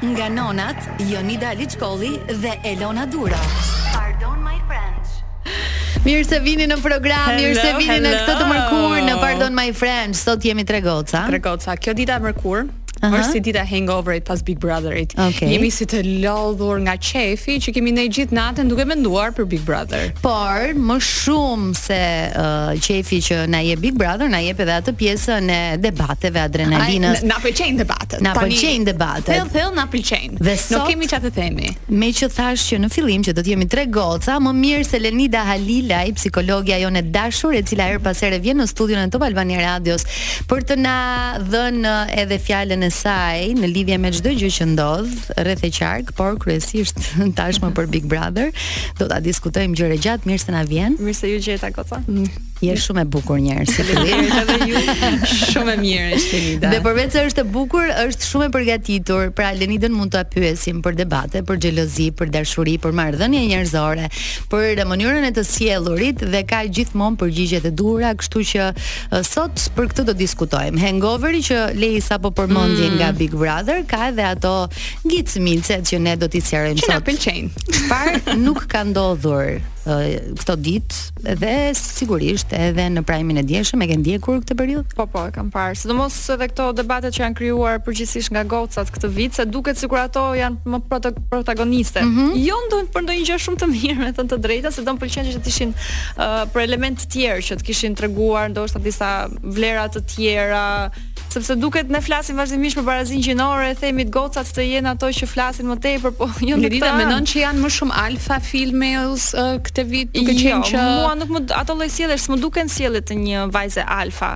Nga nonat Jonida Liçkolli dhe Elona Duro. Pardon my French. Mirë se vini në program, mirë se vini në këtë të mërkurë në Pardon My French. Sot jemi tre goca. Tre goca. Kjo dita e mërkurë Aha. Është si dita e hangoverit pas Big Brotherit. Okay. Jemi si të lodhur nga qefi që kemi ne gjithë natën duke menduar për Big Brother. Por më shumë se uh, qefi që na jep Big Brother, na jep edhe atë pjesën e debateve, adrenalinës. Na pëlqejnë debatet. Na pëlqejnë debatet. Thell thell na pëlqejnë. Dhe sot, nuk kemi çfarë të themi. Meqë thashë që në fillim që do të jemi tre goca, më mirë se Lenida Halilaj, psikologja jonë e dashur, e cila herë pas here vjen në studion e Top Albania Radios për të na dhënë uh, edhe fjalën e saj në lidhje me çdo gjë që ndodh rreth e qark, por kryesisht tashmë për Big Brother. Do ta diskutojmë gjerë e gjatë, mirë se na vjen. Mirë se ju gjeta goca. Mm. Je shumë e bukur njerëz. Faleminderit edhe ju. Shumë e mirë është Lenida. Dhe përveç se është e bukur, është shumë e përgatitur. Pra Lenidën mund ta pyesim për debate, për xhelozi, për dashuri, për marrëdhënie njerëzore, për mënyrën e të sjellurit dhe ka gjithmonë përgjigjet e duhura, kështu që sot për këtë do diskutojmë. Hangoveri që Lei sapo përmendi mm. nga Big Brother ka edhe ato ngic-micet që ne do t'i sqarojmë sot. Çfarë nuk ka ndodhur këto ditë Dhe sigurisht edhe në prajmin e djeshëm e ke ndjekur këtë periudhë? Po po, e kam parë. Sidomos edhe këto debatet që janë krijuar përgjithësisht nga gocat këtë vit, se duket sikur ato janë më protagoniste. Mm -hmm. Jo ndonjë për ndonjë gjë shumë të mirë, me thënë të drejtën, se do më pëlqente të ishin uh, për elementë të tjerë që të kishin treguar ndoshta disa vlera të tjera, Sepse duket ne flasim vazhdimisht për barazinë gjinore, e themi gocat të jenë ato që flasin më tepër, po jo në këtë. Lidha mendon që janë më shumë alfa females uh, këtë vit, duke jo, qenë që mua nuk më ato lloj sjelljesh s'më duken sjellje të një vajze alfa.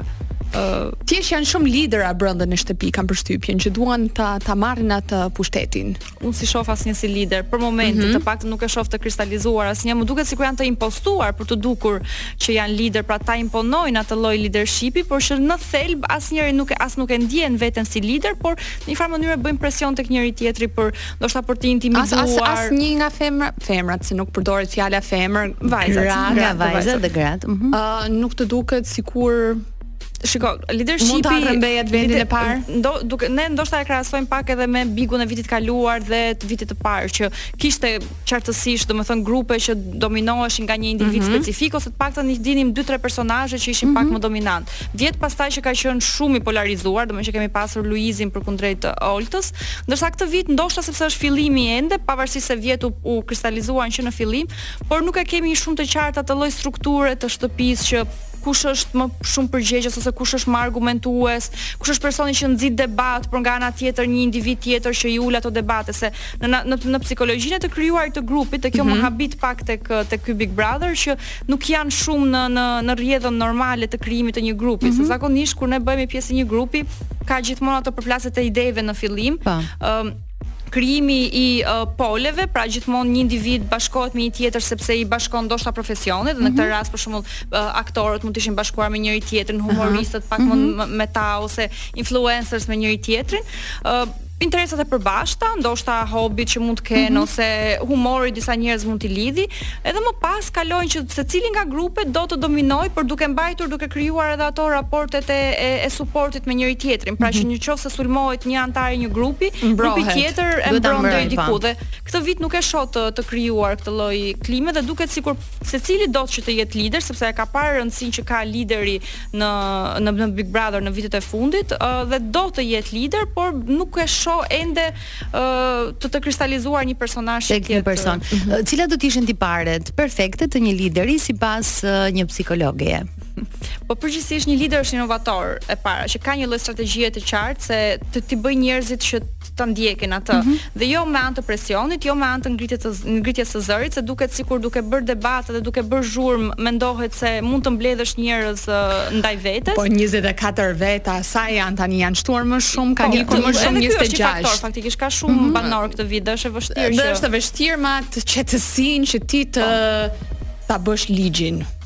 Uh, Thjesht janë shumë lidera brenda në shtëpi, kam përshtypjen që duan ta ta marrin atë pushtetin. unë s'i shof asnjë si lider për momentin, mm -hmm. të paktën nuk e shof të kristalizuar asnjë. Më duket sikur janë të impostuar për t'u dukur që janë lider, pra ta imponojnë atë lloj leadershipi, por që në thelb asnjëri nuk e as nuk e ndjen veten si lider, por në një farë mënyre bëjnë presion tek njëri-tjetri për ndoshta për të intimiduar. As as, asnjë nga femra, femrat se nuk përdoret fjala femër, vajzat, gratë, vajzat dhe gratë. Mm -hmm. uh, nuk të duket sikur Shiko, leadershipi mund ta rrëmbejë atë vendin e parë. Ndo duke ne ndoshta e krahasojmë pak edhe me bigun e vitit të kaluar dhe të vitit të parë që kishte qartësisht, domethënë grupe që dominoheshin nga një individ mm -hmm. specifik ose të paktën i dinim 2-3 personazhe që ishin mm -hmm. pak mhm. më dominantë. Vjet pastaj që ka qenë shumë i polarizuar, domethënë që kemi pasur Luizin përkundrejt Oltës, ndërsa këtë vit ndoshta sepse është fillimi ende, pavarësisht se vjet u, u kristalizuan që në fillim, por nuk e kemi shumë të qartë atë lloj strukture të shtëpisë që kush është më shumë përgjegjës ose kush është më argumentues, kush është personi që nxit debat, por nga ana tjetër një individ tjetër që i ul ato debate se në në në, në psikologjinë e të krijuarit të grupit dhe kjo mm -hmm. më mhm. habit pak tek tek ky Big Brother që nuk janë shumë në në në rrjedhën normale të krijimit të një grupi, mm -hmm. se mhm. zakonisht kur ne bëhemi pjesë e një grupi ka gjithmonë ato përplasjet e ideve në fillim. Ëm po. um, krijimi i uh, poleve, pra gjithmonë një individ bashkohet me një tjetër sepse i bashkon ndoshta profesionet dhe në këtë mhm. rast për shembull uh, aktorët mund të ishin bashkuar me njëri tjetrin, humoristët pak më mhm. me ta ose influencers me njëri tjetrin. Uh, interesat e përbashkëta, ndoshta hobi që mund të kenë mm -hmm. ose humori disa njerëz mund t'i lidhi, Edhe më pas kalojnë që secili nga grupet do të dominojë, por duke mbajtur duke krijuar edhe ato raportet e e, e suportit me njëri tjetrin. Pra mm -hmm. që mhm. nëse sulmohet një anëtar i një grupi, Mbrohet. grupi tjetër e mbron deri diku po. dhe këtë vit nuk e shoh të, të krijuar këtë lloj klime dhe duket sikur secili do që të jetë lider sepse e ka parë rëndësinë që ka lideri në në, në Big Brother në vitet e fundit uh, dhe do të jetë lider, por nuk e shoh ende të të kristalizuar një personazh tek një person. Mm -hmm. Cilat do të ishin tiparet perfekte të një lideri sipas një psikologeje? Po përgjithsisht një lider është inovator e para, që ka një lloj strategjie të qartë se të t'i bëjë njerëzit që ta ndjekin atë mm -hmm. dhe jo me anë të presionit, jo me anë të ngritjes së ngritjes së zërit se duket sikur duke bërë debate dhe duke bërë zhurmë mendohet se mund të mbledhësh njerëz ndaj vetes. Po 24 veta sa janë tani janë shtuar më shumë kanë po, ikur më shumë 26. Është faktor faktikisht ka shumë mm -hmm. banorë këtë vit dhe është e vështirë. Dhe është e vështirë me atë qetësinë që ti të po. ta bësh ligjin.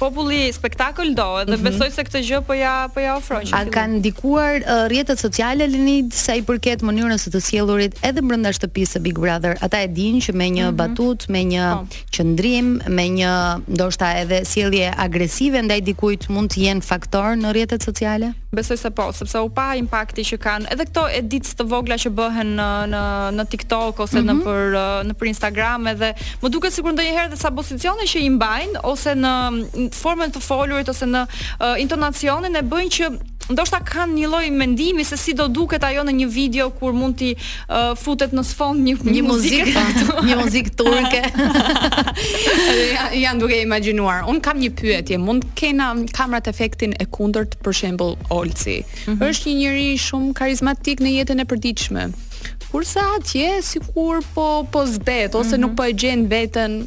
populli spektakël do dhe mm -hmm. besoj se këtë gjë po ia po ia ofron që. A kanë ndikuar uh, rrjetet sociale Lenid sa i përket mënyrës së të sjellurit edhe brenda shtëpisë së Big Brother? Ata e dinë që me një mm -hmm. batutë, me një po. qëndrim, me një ndoshta edhe sjellje agresive ndaj dikujt mund të jenë faktor në rrjetet sociale? Besoj se po, sepse u pa impakti që kanë edhe këto edits të vogla që bëhen në në në TikTok ose mm -hmm. në mhm. për nëpër Instagram edhe më duket sikur ndonjëherë disa pozicione që i mbajnë ose në formën e të folurit ose në uh, intonacionin e bëjnë që ndoshta kanë një lloj mendimi se si do duket ajo në një video kur mund t'i uh, futet në sfond një, një, një muzikë këtu. një muzikë turke. Edhe ja, janë duke imagjinuar. Unë kam një pyetje, mund të kenë kamerat efektin e kundërt për shembull Olci. Mm -hmm. Është një njeri shumë karizmatik në jetën e përditshme. Kurse atje sikur po po zbehet ose mm -hmm. nuk po e gjen veten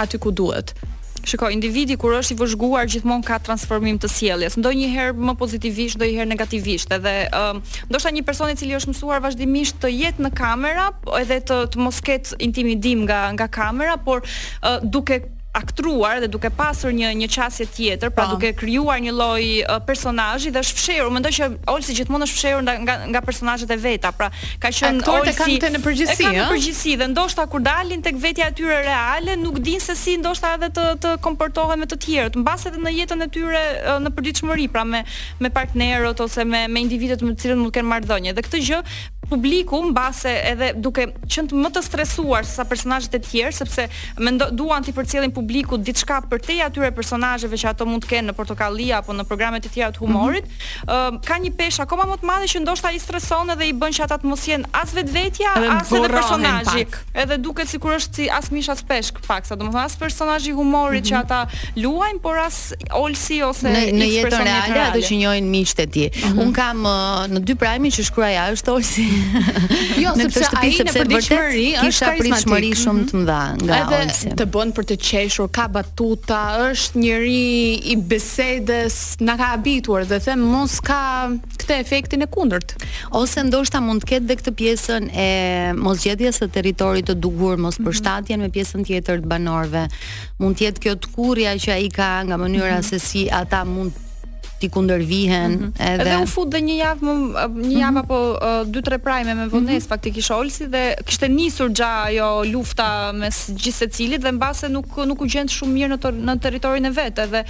aty ku duhet. Shiko, individi kur është i vëzhguar gjithmonë ka transformim të sjelljes, ndonjëherë më pozitivisht, ndonjëherë negativisht, edhe ë uh, ndoshta një person i cili është mësuar vazhdimisht të jetë në kamera, po edhe të të mos ketë intimidim nga nga kamera, por uh, duke aktruar dhe duke pasur një një qasje tjetër, pra pa. Po. duke krijuar një lloj uh, personazhi dhe është fshehur. Mendoj që Olsi gjithmonë është fshehur nga nga, nga personazhet e veta, pra ka qenë aktorët e kanë në përgjithësi, e kanë në përgjithësi dhe ndoshta kur dalin tek vetja e tyre reale, nuk dinë se si ndoshta edhe të të komportohen me të tjerët, mbase edhe në jetën e tyre në përditshmëri, pra me me partnerët ose me me individët me të cilët mund të kenë marrëdhënie. Dhe këtë gjë publiku mbase edhe duke qenë më të stresuar se sa personazhet e tjerë sepse mendo, duan t'i përcjellin publikut diçka përtej atyre personazheve që ato mund të kenë në Portokalli apo në programe të tjera të humorit, ka një peshë akoma më të madhe që ndoshta i streson edhe i bën që ata të mos jenë as vetvetja, as edhe personazhi. Edhe duket sikur është si as mish as peshk pak, sa domethënë as personazhi i humorit mm -hmm. që mhm. ata luajnë, por as Olsi ose në, në jetën reale ato që njohin miqtë e tij. Mm -hmm. Unë kam në dy prime që shkruaj a është Olsi. jo, në sepse shtëpi, ai në përditshmëri është karizmatik mm shumë të mëdha nga edhe Olsi. Edhe të bën për të qeshur, ka batuta, është njeri i bisedës na ka habituar dhe them mos ka këtë efektin e kundërt. Ose ndoshta mund të ketë dhe këtë pjesën e mosgjetjes së territorit të duhur, mos mhm. përshtatjen mm -hmm. me pjesën tjetër të banorëve. Mund të jetë kjo tkurrja që ai ka nga mënyra mm -hmm. se si ata mund t'i kundërvihen mm -hmm. edhe edhe u fut dhe një javë më një javë mm -hmm. apo 2-3 uh, prime me vonesë mm -hmm. faktikisht Olsi dhe kishte nisur gja ajo lufta mes gjithsecilit dhe mbase nuk nuk u gjend shumë mirë në në territorin e vet edhe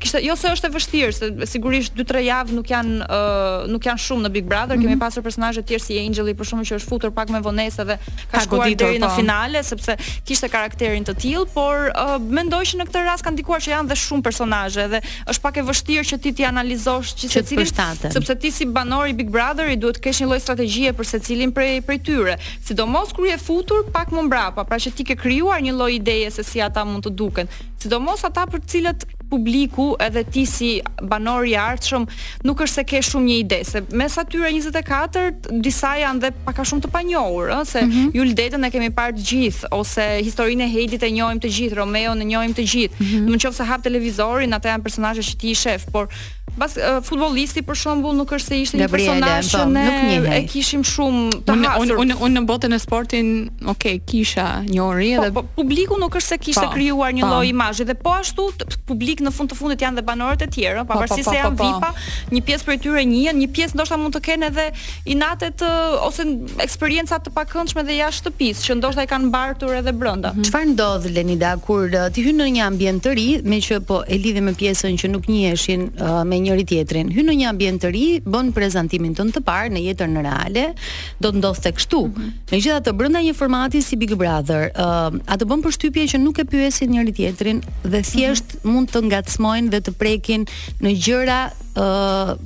kishte jo se është e vështirë, se sigurisht 2-3 javë nuk janë uh, nuk janë shumë në Big Brother, mm -hmm. kemi mhm. pasur personazhe të tjerë si Enxhelli për shembull që është futur pak me vonesë dhe ka shkuar deri po. në finale sepse kishte karakterin e tillë, por uh, mendoj që në këtë rast ka ndikuar që janë dhe shumë personazhe dhe është pak e vështirë që ti t'i analizosh gjithsecilin sepse ti si banor i Big Brother-it duhet të kesh një lloj strategjie për secilin prej prej tyre, sidomos kur je futur pak më mbrapa, pra që ti ke krijuar një lloj ideje se si ata mund të duken. sidomos ata për të cilët publiku edhe ti si banor i ardhshëm nuk është se ke shumë një ide se mes atyre 24 disa janë dhe pak a shumë të panjohur ëh se mm -hmm. Jul Dedën e kemi parë të gjithë ose historinë e Heidit e njohim të gjithë Romeon e njohim të gjithë mm -hmm. në qoftë se hap televizorin ata janë personazhe që ti i shef por Bas uh, futbollisti për shembull nuk është se ishte një personazh po, që ne nuk njihej. e kishim shumë të hasur. Unë unë unë botën e sportit, ok, kisha njohuri po, edhe po, po, publiku nuk është se kishte po, krijuar një po. lloj imazhi dhe po ashtu publik në fund të fundit janë dhe banorët e tjerë, po, pavarësisht se janë VIP-a, një pjesë prej tyre njihen, një pjesë ndoshta mund të kenë edhe inatet ose eksperienca të pakëndshme dhe jashtë shtëpisë që ndoshta i kanë mbartur edhe brenda. Mhm. Çfarë ndodh Lenida kur uh, ti hyn në një ambient të ri, meqë po e lidhim me pjesën që nuk njiheshin uh, me njëri tjetrin. Hyn në një ambient të ri, bën prezantimin tënd të parë në jetën reale, do të ndodhte kështu. Mm -hmm. Megjithatë brenda një formati si Big Brother, uh, a të bën përshtypje që nuk e pyesin njëri tjetrin dhe thjesht mm -hmm. mund të ngacmojnë dhe të prekin në gjëra ë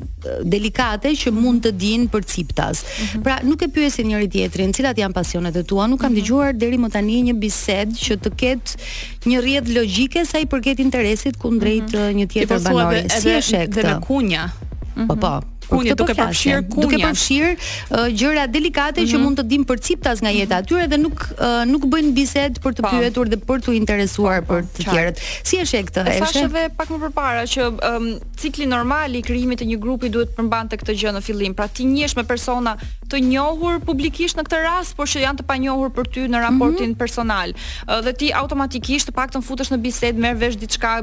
delikate që mund të dinë përciptas. Mm -hmm. Pra nuk e pyesin njëri tjetrin, cilat janë pasionet e tua? Nuk kam mm -hmm. dëgjuar deri më tani një bisedë që të ketë një rrjedhë logjike sa i përket interesit kundrejt mm -hmm. një tjetër banori. Si e sheh këtë? Dhe me kunja. Mm -hmm. Po po, kunja duke përfshirë kunja duke përfshirë uh, gjëra delikate mm -hmm. që mhm. mund të dinë përciptas nga jeta e tyre dhe nuk uh, nuk bëjnë bisedë për të po. pyetur dhe për t'u interesuar po, për të tjerët si e sheh këtë e thashë edhe pak më përpara që um, cikli normal i krijimit të një grupi duhet të përmbante këtë gjë në fillim. Pra ti njihesh me persona të njohur publikisht në këtë rast, por që janë të panjohur për ty në raportin mm -hmm. personal. Dhe ti automatikisht të paktën futesh në bisedë, merr vesh diçka,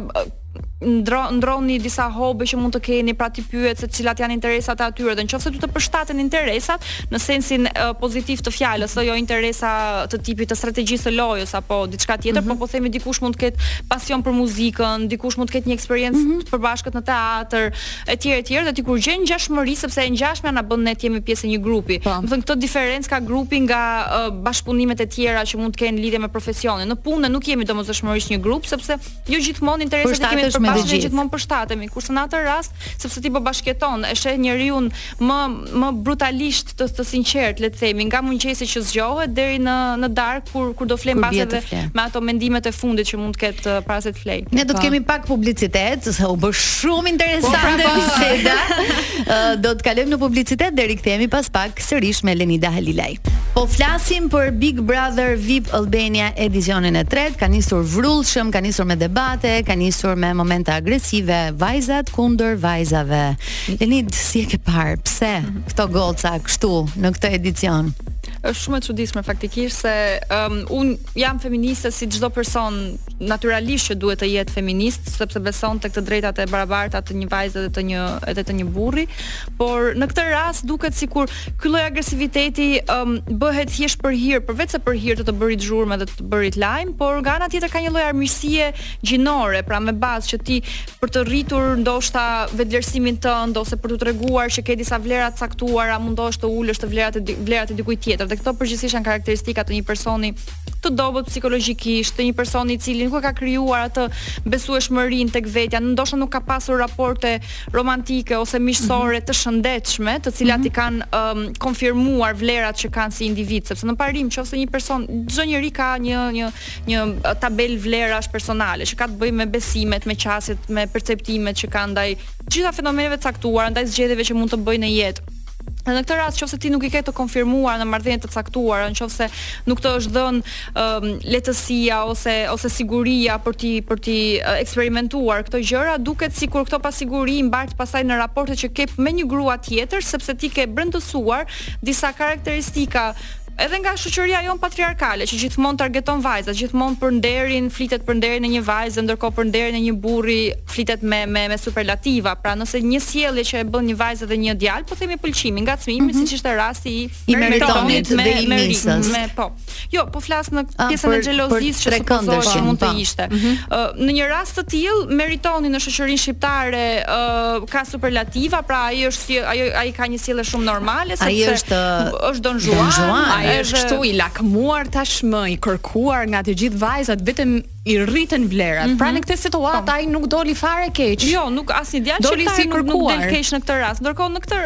nda, ndani disa hobi që mund të keni, pra ti pyet se cilat janë interesat e atyre dhe nëse ty të përshtaten interesat, në sensin pozitiv të fjalës, ëh, jo interesa të tipit të strategjisë së lojës apo diçka tjetër, mm -hmm. po po themi dikush mund të ketë pasion për muzikën, dikush mund të ketë një eksperiencë mm -hmm. të përbashkët në teatr, etj etj dhe ti kur gjen ngjashmëri sepse e ngjashmja na bën ne të jemi pjesë e një grupi. Po. Do të thënë këtë diferencë ka grupi nga uh, bashkëpunimet e tjera që mund të kenë lidhje me profesionin. Në punë ne nuk jemi domosdoshmërisht një grup sepse jo gjithmonë interesat i kemi të përbashkët gjithmonë përshtatemi, kurse në atë rast sepse ti po bashkëjeton, e sheh njeriun më më brutalisht të të sinqert le të themi nga mëngjesi që zgjohet deri në në darkë kur kur do flerë pra edhe me ato mendimet e fundit që mund të ketë uh, para se të flejë. Ne do të po. kemi pak publicitet se u bë shumë interesante po, biseda. Uh, do të kalojmë në publicitet dhe rikthehemi pas pak sërish me Lenida Halilaj. Po flasim për Big Brother VIP Albania edicionin e tretë, ka nisur vrullshëm, ka nisur me debate, ka nisur me momente agresive, vajzat kundër vajzave. Lenida, si e ke parë? Pse këto goca kështu në këtë edicion? Është shumë e çuditshme faktikisht se um, un jam feministe si çdo person natyralisht që duhet të jetë feminist sepse beson tek të drejtat e barabarta të një vajze dhe të një edhe të një burri, por në këtë rast duket sikur ky lloj agresiviteti um, bëhet thjesht për hir, përveçse për hir të të bërit zhurmë dhe të të bërit lajm, por nga ana tjetër ka një lloj armiqësie gjinore, pra me bazë që ti për të rritur ndoshta vetëvlerësimin tënd ose për të treguar që ke disa vlera të caktuara, mundohesh të ulësh të vlerat e vlerat e dikujt tjetër. Dhe këto përgjithësisht janë karakteristika të një personi të dobët psikologjikisht, të një personi i cili nuk e ka krijuar atë besueshmërinë tek vetja, ndoshta nuk ka pasur raporte romantike ose miqësore mhm. të shëndetshme, të cilat mhm. i kanë um, konfirmuar vlerat që kanë si individ, sepse në parim qoftë se një person, çdo njeri ka një një një tabelë vlerash personale që ka të bëjë me besimet, me qasjet, me perceptimet që kanë ndaj të gjitha fenomeneve të caktuara, ndaj zgjedhjeve që mund të bëjë në jetë. Dhe në këtë rast, në qoftë se ti nuk i ke të konfirmuar në marrëdhënie të caktuara, në qoftë se nuk të është dhënë um, lehtësia ose ose siguria për t'i për t'i eksperimentuar këto gjëra, duket sikur këto pasiguri i mbart pastaj në raportet që ke me një grua tjetër, sepse ti ke brendësuar disa karakteristika Edhe nga shoqëria jonë patriarkale që gjithmonë targeton vajzat, gjithmonë për nderin, flitet për nderin e një vajze, ndërkohë për nderin e një burri flitet me me me superlativa. Pra nëse një sjellje që e bën një vajzë dhe një djalë, po themi pëlqimi, ngacmimi, mm -hmm. siç ishte rasti i i Meritonit me dhe i me, Ilnisës. me po. Jo, po flas në ah, pjesën e xhelozisë që supozohet që mund të po. ishte. Mm -hmm. uh, në një rast të tillë Meritoni në shoqërinë shqiptare uh, ka superlativa, pra ai është si ai ai ka një sjellje shumë normale sepse ai është është Don Juan, Don Juan ai është, është kështu i lakmuar tashmë, i kërkuar nga të gjithë vajzat, vetëm i rriten vlerat. Mm -hmm. Pra në këtë situatë po. ai nuk doli fare keq. Jo, nuk asnjë djalë që doli si i kërkuar. Nuk del keq në këtë rast. Ndërkohë në këtë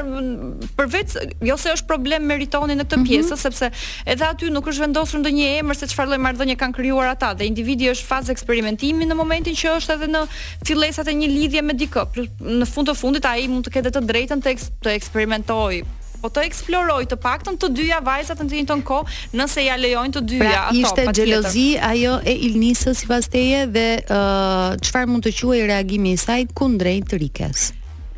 përveç jo se është problem Meritoni në këtë mm -hmm. pjesë, sepse edhe aty nuk është vendosur ndonjë emër se çfarë lloj marrëdhënie kanë krijuar ata dhe individi është në fazë eksperimentimi në momentin që është edhe në fillesat e një lidhje me dikë. Në fund të fundit ai mund të ketë dhe të drejtën të eks të eksperimentojë apo të eksplorojë të paktën të dyja vajzat në të njëjtën kohë, nëse ia lejojnë të dyja pra, ato. Ishte xhelozi ajo e Ilnisës sipas teje dhe çfarë uh, mund të quhej reagimi i saj kundrejt Rikes?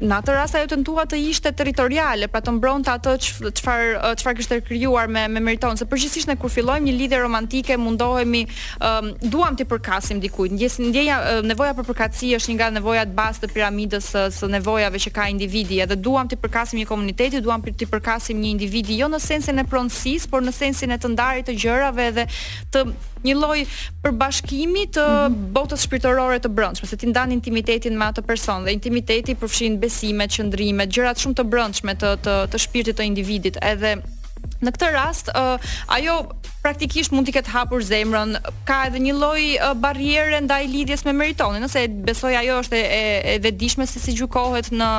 Në atë rast ajo tentoi të ishte territoriale, pra të mbronte atë çfarë çfarë kishte krijuar me me Meritonin, se përgjithësisht ne kur fillojmë një lidhje romantike mundohemi um, duam t'i përkasim dikujt. Ndjes ndjeja nevoja për përkatësi është një nga nevojat bazë të piramidës së, së nevojave që ka individi, edhe duam t'i përkasim një komuniteti, duam t'i përkasim një individi jo në sensin e pronësisë, por në sensin e të ndarit të gjërave dhe të një lloj përbashkimi të mm -hmm. botës shpirtërore të brendshme, se ti ndan intimitetin me atë person dhe intimiteti përfshin besimet, qëndrimet, gjërat shumë të brendshme të të, të shpirtit të individit, edhe Në këtë rast, uh, ajo praktikisht mund t'i ketë hapur zemrën, ka edhe një lloj uh, barriere ndaj lidhjes me Meritonin, nëse besoj ajo është e e, e vetëdijshme se si gjykohet në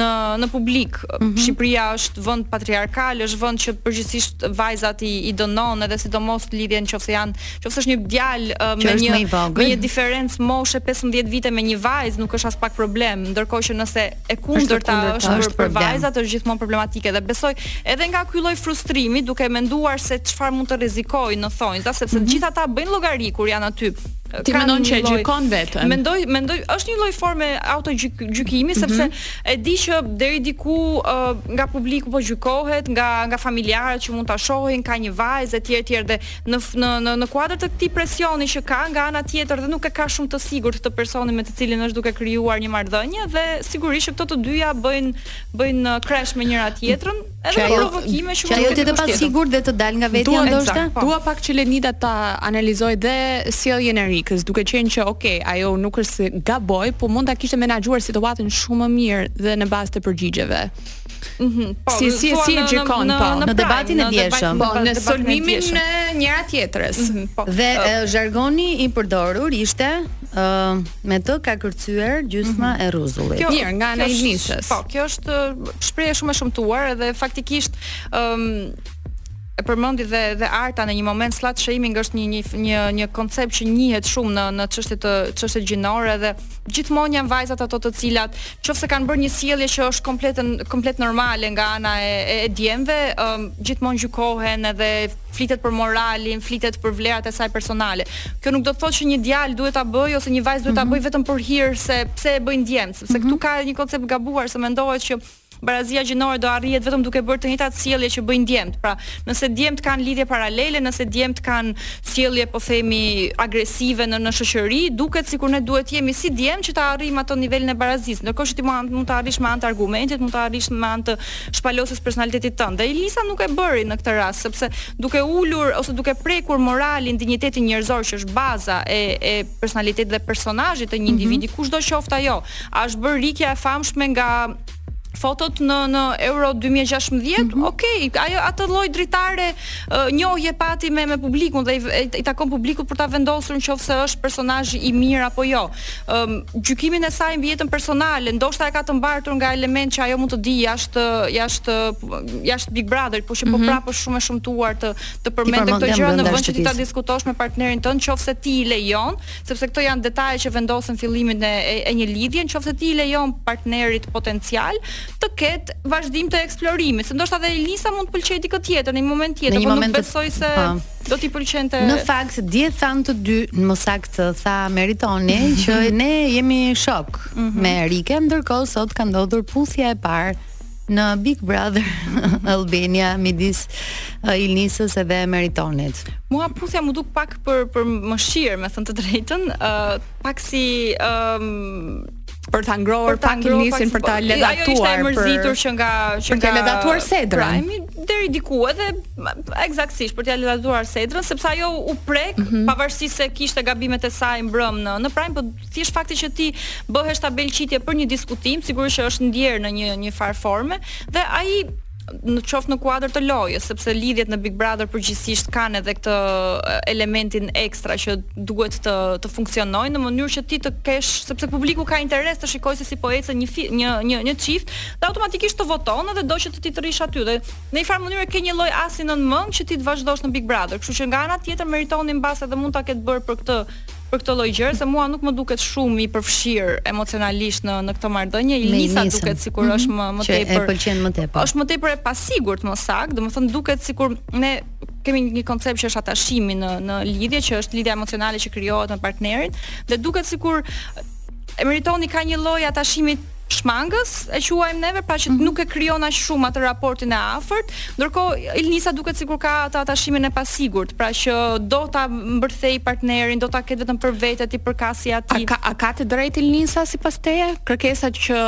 në në publik. Mm -hmm. Shqipëria është vend patriarkal, është vend që përgjithsisht vajzat i, i dënon edhe sidomos lidhjen në qoftë janë, qoftë është një djalë uh, me një me një diferencë moshe 15 vite me një vajzë nuk është as pak problem, ndërkohë që nëse e kundërta është, është, është, është për vajzat është gjithmonë problematike dhe besoj edhe nga ky lloj frustrimi duke menduar se çfarë mund të rrezikojë në thonjza sepse mm -hmm. të gjithë bëjnë llogari kur janë aty ti mendon që e gjykon veten. Mendoj, mendoj, është një lloj forme autogjykimi mm -hmm. sepse E di që deri diku ë nga publiku po gjykohet, nga nga familjarët që mund ta shohin, ka një vajzë etj etj dhe në në në në kuadër të këtij presioni që ka nga ana tjetër dhe nuk e ka shumë të sigurt këtë personin me të cilin është duke krijuar një marrëdhënie dhe sigurisht që këto të dyja bëjnë bëjnë crash me njëra tjetrën. Edhe ajo, provokime që ajo të jetë e pasigurt dhe të dalë nga vetja ndoshta. Po. Dua pak që Lenida ta analizoj dhe sjelljen e Rikës, duke qenë që ok, ajo nuk është se gaboi, po mund ta kishte menaxhuar situatën shumë më mirë dhe në bazë të përgjigjeve. Mhm. Mm po, si si si e gjykon po në, në debatin e djeshëm. Po, në sulmimin e njëra tjetrës. Mm -hmm, po. Dhe uh, zhargoni i përdorur ishte ë uh, Me ty ka kërcyer gjysma mhm. e rruzullit. Kjo mirë nga ana e Ilnisës. Po, kjo është uh, shprehje shumë e shëmtuar edhe faktikisht ëm um, e përmendi dhe dhe Arta në një moment slut shaming është një një një një koncept që njihet shumë në në çështje të çështje gjinore dhe gjithmonë janë vajzat ato të cilat qoftë se kanë bërë një sjellje që është komplet komplet normale nga ana e e, e djemve um, gjithmonë gjykohen edhe flitet për moralin, flitet për vlerat e saj personale. Kjo nuk do të thotë që një djalë duhet ta bëjë ose një vajzë duhet ta mhm. bëjë vetëm për hir se pse e bëjnë djemtë, sepse mm -hmm. këtu ka një koncept të gabuar se mendohet që barazia gjinore do arrihet vetëm duke bërë të njëjtat sjellje që bëjnë djemtë. Pra, nëse djemtë kanë lidhje paralele, nëse djemtë kanë sjellje po themi agresive në në shoqëri, duket sikur ne duhet të jemi si djemtë që ta arrijmë atë nivelin e barazisë. Ndërkohë që ti mund të arrish me anë të argumentit, mund të arrish me anë të shpalosjes personalitetit tënd. Dhe Ilnisa nuk e bëri në këtë rast, sepse duke ulur ose duke prekur moralin, dinjitetin njerëzor që është baza e e personalitetit dhe personazhit të një mhm. individi, mm -hmm. kushdo qoftë ajo, a është bërë Rikja e famshme nga fotot në në Euro 2016. Mm -hmm. Okej, okay, ajo atë lloj dritare uh, njohje pati me me publikun dhe i, i, i takon publikut për ta vendosur në qoftë se është personazh i mirë apo jo. um, gjykimin e saj mbi jetën personale, ndoshta e ka të mbartur nga elementë që ajo mund të di jashtë jashtë jashtë Big Brother, por që po mm -hmm. prapë shumë e shëmtuar të të përmendte këto gjëra në vend që ti ta diskutosh me partnerin tënd, qoftë se ti i lejon, sepse këto janë detaje që vendosen fillimin e, e, e një lidhje, qoftë se ti i lejon partnerit potencial të ketë vazhdim të eksplorimit, se ndoshta edhe Ilnisa mund të pëlqejë dikë tjetër në një moment tjetër, por nuk besoj se pa. Po. do t'i pëlqente. Në fakt dje thanë të dy, më saktë tha Meritoni që ne jemi shokë mm -hmm. me Riken, ndërkohë sot ka ndodhur puthja e parë në Big Brother Albania midis uh, Ilnisës edhe Meritonit. Mua puthja m'u duk pak për për mëshirë, me thënë të drejtën, uh, pak si um, për ta ngrohur pak Ilnisën për ta ledhatuar. Ajo ishte e mërzitur që nga që nga ledhatuar sedra. Prime deri diku edhe ekzaktësisht për t'ia ledhatuar sedrën sepse ajo u prek mm -hmm. pavarësisht se kishte gabimet e saj mbrëm në në Prime, por thjesht fakti që ti bëhesh tabelë qitjeje për një diskutim, sigurisht që është ndjerë në një një farë forme dhe ai në qoftë në kuadër të lojës, sepse lidhjet në Big Brother përgjithsisht kanë edhe këtë elementin ekstra që duhet të të funksionojnë në mënyrë që ti të kesh, sepse publiku ka interes të shikojë se si po ecën një fi, një një një çift, dhe automatikisht të voton edhe do që të ti të rrish aty dhe në një farë mënyre ke një lloj asi nën mëngë që ti të vazhdosh në Big Brother. Kështu që nga ana tjetër Meritoni mbase dhe mund ta ketë bërë për këtë për këto lloj gjëra se mua nuk më duket shumë i përfshirë emocionalisht në në këtë marrëdhënie Ilnisa duket sikur mhm. është më më tepër që e pëlqen më tepër është më tepër e pasigurt më saktë domethënë duket sikur ne kemi një koncept që është atashimi në në lidhje që është lidhja emocionale që krijohet me partnerin dhe duket sikur Meritoni ka një lloj atashimi shmangës e quajmë neve, pra që mhm. nuk e krijon aq shumë atë raportin e afërt, ndërkohë Ilnisa duket sikur ka atë atashimin e pasigurt, pra që do ta mbërthejë partnerin, do ta ketë vetëm për vete t'i përkasi asaj. A ka a ka të drejtë Ilnisa sipas teje? Kërkesat që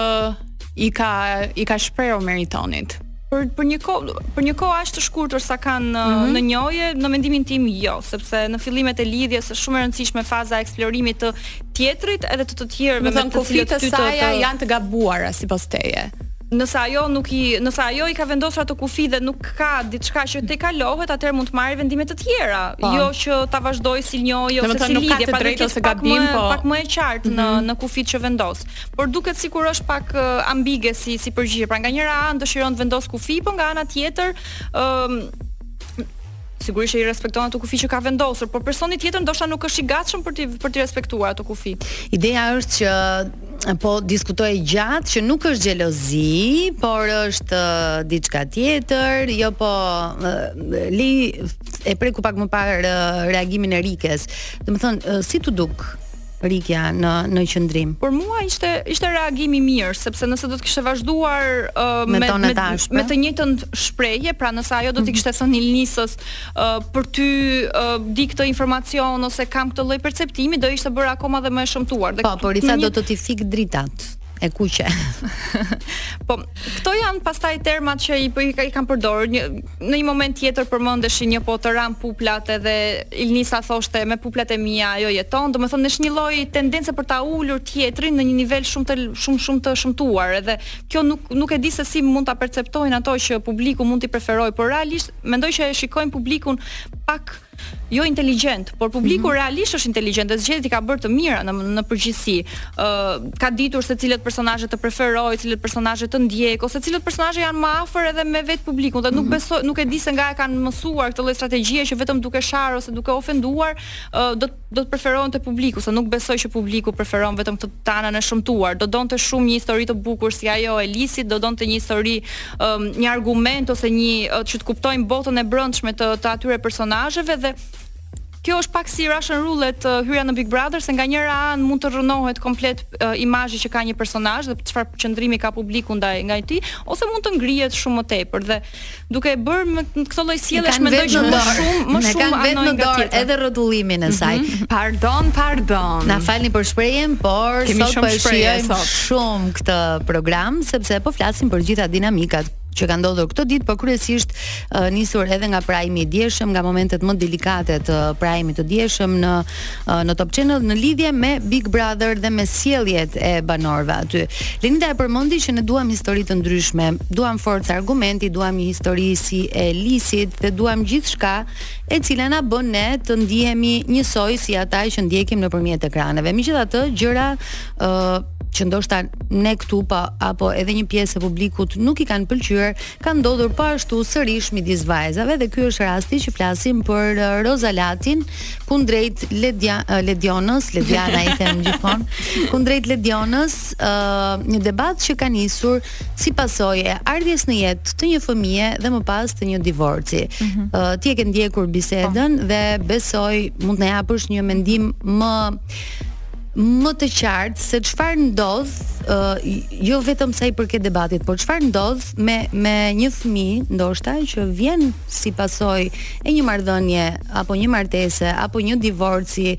i ka i ka shprehur Meritonit. Për për një kohë, për një kohë aq të shkurtër sa kanë në, mm -hmm. në njohje, në mendimin tim jo, sepse në fillimet e lidhjes është shumë e rëndësishme faza e eksplorimit të tjetrit edhe të të tjerëve me të cilët ty të, të janë të gabuara sipas teje. Nëse ajo nuk i, nëse ajo i ka vendosur ato kufi dhe nuk ka diçka që të shkelet, atëherë mund të marrë vendime të tjera, pa. Po. jo që ta vazhdojë si njohje ose si lidhje, pa të drejtë ose gabim, po pak më e qartë mm -hmm. në mhm. në kufijtë që vendos. por duket sikur është pak uh, ambige si si përgjigje. Pra nga njëra anë dëshiron të vendosë kufi, po nga ana tjetër, ë um, sigurisht i respekton ato kufi që ka vendosur, por personi tjetër ndoshta nuk është i gatshëm për të për t'i respektuar ato kufi. Ideja është që u diskutua gjatë që nuk është xhelozi, por është uh, diçka tjetër, jo po uh, li e preku pak më parë uh, reagimin e Rikes. Domethënë, uh, si t'u duk Rikja në në qëndrim. Për mua ishte ishte reagim i mirë sepse nëse do të kishte vazhduar uh, me me, me, me të njëjtën shprehje, pra nëse ajo do të mhm. kishte thënë Ilnisës uh, për ty uh, di këtë informacion ose kam këtë lloj perceptimi, do ishte bërë akoma dhe më e shëmtuar. Dhe po, por i tha një... do të t'i fik dritat e kuqe. po, këto janë pastaj termat që i, po i, i kanë përdorur një në një moment tjetër përmendeshin jo po të ranë puplat edhe Ilnisa thoshte me puplat e mia ajo jeton, domethënë është një lloj tendence për ta ulur tjetrin në një nivel shumë të shumë shumë të shëmtuar edhe kjo nuk nuk e di se si mund ta perceptojnë ato që publiku mund t'i preferojë, por realisht mendoj që e shikojnë publikun pak jo inteligjent, por publiku mm -hmm. realisht është inteligjent dhe zgjedhjet i ka bërë të mira në në përgjithësi. ë uh, ka ditur se cilët personazhe të preferojë, cilët personazhe të ndjekë ose cilët personazhe janë më afër edhe me vetë publikun dhe mm -hmm. nuk mhm. besoj nuk e di se nga e kanë mësuar këtë lloj strategjie që vetëm duke sharë ose duke ofenduar uh, do të do të preferohen te publiku, se nuk besoj që publiku preferon vetëm këtë anën e shëmtuar. Do donte shumë një histori të bukur si ajo e Lisit, do donte një histori, um, një argument ose një uh, që të kuptojmë botën e brendshme të të atyre personazheve dhe Kjo është pak si Russian Roulette uh, hyrja në Big Brother se nga njëra anë mund të rrënohet komplet uh, imazhi që ka një personazh dhe çfarë qëndrimi ka publiku ndaj tij ose mund të ngrihet shumë më tepër dhe duke e bërë me këtë lloj sjelljesh mendoj që më shumë më shumë kanë vetë në dorë edhe rrotullimin e mhm. saj. Mm -hmm. Pardon, pardon. Na falni për shprehjen, por Kemi sot po e shijojmë shumë këtë program sepse po flasim për gjitha dinamikat që kanë ndodhur këto ditë, por kryesisht uh, nisur edhe nga prajmi i djeshëm, nga momentet më delikate të prajmit të djeshëm në në Top Channel në lidhje me Big Brother dhe me sjelljet e banorëve aty. Lenida e përmendi që ne duam histori të ndryshme, duam forcë argumenti, duam një histori si e Lisit dhe duam gjithçka e cila na bën ne të ndihemi njësoj si ata që ndjekim nëpërmjet ekraneve. Megjithatë, gjëra ë uh, që ndoshta ne këtu apo edhe një pjesë e publikut nuk i kanë pëlqyer, Kanë ndodhur po ashtu sërish midis vajzave dhe ky është rasti që flasim për uh, Rozalatin kundrejt Ledia, uh, Ledionës, Lediana i them gjithmonë, kundrejt Ledionës, uh, një debat që ka nisur si pasojë e ardhjes në jetë të një fëmije dhe më pas të një divorci. Mm -hmm. uh, ti e ke ndjekur bisedën po. dhe besoj mund të japësh një mendim më më të qartë se çfarë ndodh, uh, jo vetëm sa i përket debatit, por çfarë ndodh me me një fëmijë, ndoshta që vjen si pasojë e një marrëdhënie apo një martese apo një divorci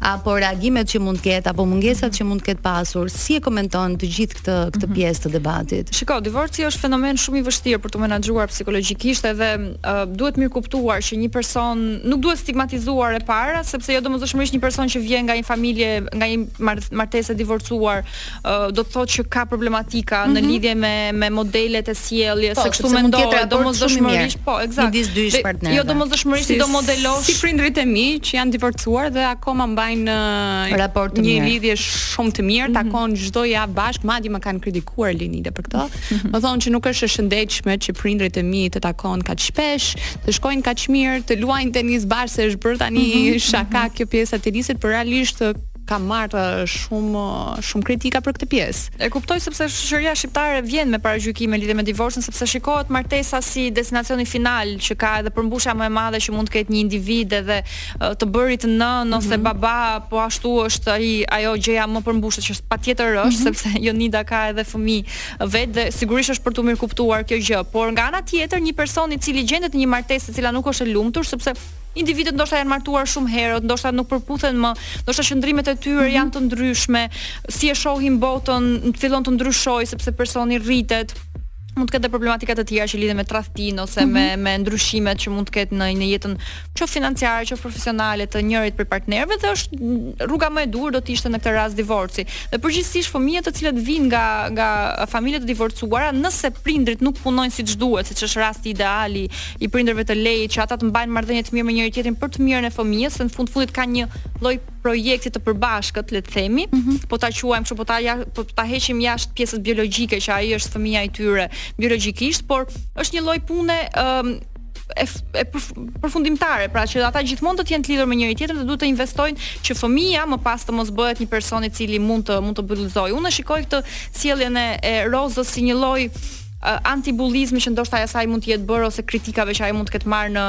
apo reagimet që mund të ketë apo mungesat që mund të ketë pasur, si e komenton të gjithë këtë këtë mhm. pjesë të debatit. Shiko, divorci është fenomen shumë i vështirë për të menaxhuar psikologjikisht edhe uh, duhet mirë kuptuar që një person nuk duhet stigmatizuar e para sepse jo domosdoshmërisht një person që vjen nga një familje, nga një martesë e divorcuar, uh, do të thotë që ka problematika mm -hmm. në mhm. lidhje me me modelet e sjelljes, po, se kështu mendohet, domosdoshmërisht, po, eksakt. Midis dy ish partnerëve. Jo domosdoshmërisht si, do modelosh si prindrit e mi që janë divorcuar dhe akoma mbajnë uh, raport një lidhje Shumë të mirë, mhm. takohen çdo javë bashkë, madje më kanë kritikuar Lenide për këtë. Më thonë që nuk është e shëndetshme që prindërit e mi të takohen kaq shpesh, të shkojnë kaq mirë, të luajnë tenis bashkë, se është bërë tani mhm, mhm. shaka kjo pjesa e tenisit, por realisht kam marrë shumë shumë kritika për këtë pjesë. E kuptoj sepse shoqëria shqiptare vjen me paragjykime lidhur me divorcin sepse shikohet martesa si destinacioni final që ka edhe përmbushja më e madhe që mund të ketë një individ edhe të bërit nënë ose mm -hmm. baba, po ashtu është ai ajo gjëja më përmbushëse që patjetër është, mm -hmm. sepse Jonida ka edhe fëmijë vetë dhe sigurisht është për t'u mirëkuptuar kjo gjë, por nga ana tjetër një person i cili gjendet në një martesë e cila nuk është e lumtur sepse individët ndoshta janë martuar shumë herët, ndoshta nuk përputhen më, ndoshta qëndrimet e tyre mm -hmm. janë të ndryshme, si e shohin botën, fillon të ndryshojë sepse personi rritet, mund të ketë problematika të tjera që lidhen me tradhtinë ose mm -hmm. me mhm. me ndryshimet që mund të ketë në në jetën qoftë financiare, qoftë profesionale të njërit prej partnerëve dhe është rruga më e duhur do të ishte në këtë rast divorci. Dhe përgjithsisht fëmijët të cilët vijnë nga nga familje të divorcuara, nëse prindrit nuk punojnë siç duhet, siç është rasti ideal i prindërve të Leit që ata të mbajnë marrëdhënie të mirë me njëri tjetrin për të mirën e fëmijës, se në fund fundit ka një lloj projekti të përbashkët, le të themi, mm -hmm. po ta quajmë kështu, po ta ja, po ta heqim jashtë pjesës biologjike që ai është fëmija i tyre biologjikisht, por është një lloj pune ë um, e, e përfundimtare, pra që ata gjithmonë do të jenë të lidhur me njëri tjetrin dhe duhet të investojnë që fëmija më pas të mos bëhet një person i cili mund të mund të bullizojë. Unë e shikoj këtë sjelljen e, e Rozës si një lloj antibullizmi që ndoshta asaj mund të jetë bërë ose kritikave që ajo mund të ketë marrë në